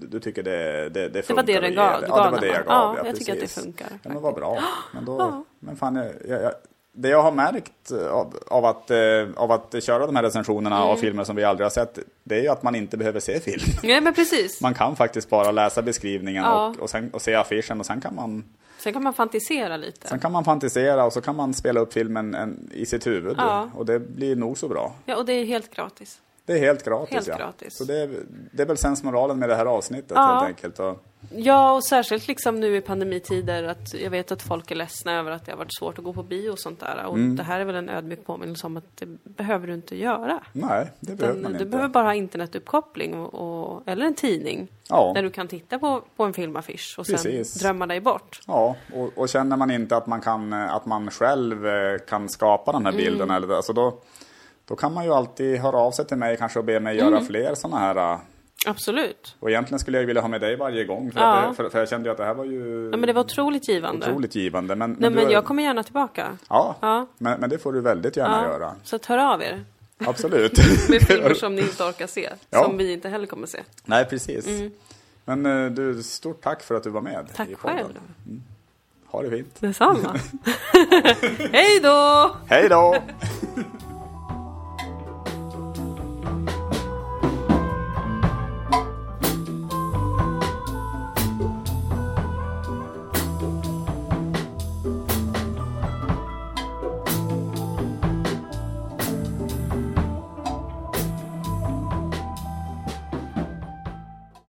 Du, tycker det, det, det Det funkar var det gav, det? du Ja, det gav var det jag gav. Ja, jag tycker att det funkar, Ja, men vad bra. Men, då, Ja. men fan, jag, jag, jag, det jag har märkt av, av, att, eh, av att köra de här recensionerna Mm. av filmer som vi aldrig har sett, det är ju att man inte behöver se film. *laughs* Nej, men precis. Man kan faktiskt bara läsa beskrivningen Ja. och, och, sen, och se affischen och sen kan, man, Sen kan man fantisera lite. sen kan man fantisera och så kan man spela upp filmen en, i sitt huvud. Ja. Och det blir nog så bra. Ja, och det är helt gratis. Det är helt gratis. Helt ja. gratis. Så det är, det är väl sensmoralen med det här avsnittet Ja. helt enkelt. Och, Ja, och särskilt liksom nu i pandemitider att jag vet att folk är ledsna över att det har varit svårt att gå på bio och sånt där. Och Mm. det här är väl en ödmjuk påminnelse om att det behöver du inte göra. nej, det behöver Utan man du inte. behöver bara ha internetuppkoppling och, och, eller en tidning. Ja. Där du kan titta på, på en filmaffisch och sen Precis. drömma dig bort. Ja, och, och känner man inte att man, kan, att man själv eh, kan skapa den här Mm. bilden, eller, alltså då, då kan man ju alltid höra av sig till mig kanske och be mig Mm. göra fler sådana här. eh, Absolut. Och egentligen skulle jag vilja ha med dig varje gång, för, Ja. det, för, för jag kände ju att det här var ju Ja, men det var otroligt givande. otroligt givande. Men, Nej, men har- jag kommer gärna tillbaka. Ja, Ja. Men, men det får du väldigt gärna Ja, göra. Så att hör av er. Absolut. *laughs* Med filmer *laughs* som ni inte orkar se. Ja. Som vi inte heller kommer se. Nej, precis. Men eh, du, stort tack för att du var med Tack i podden. själv. Ha det fint. Detsamma. *laughs* Hej då! Hej då!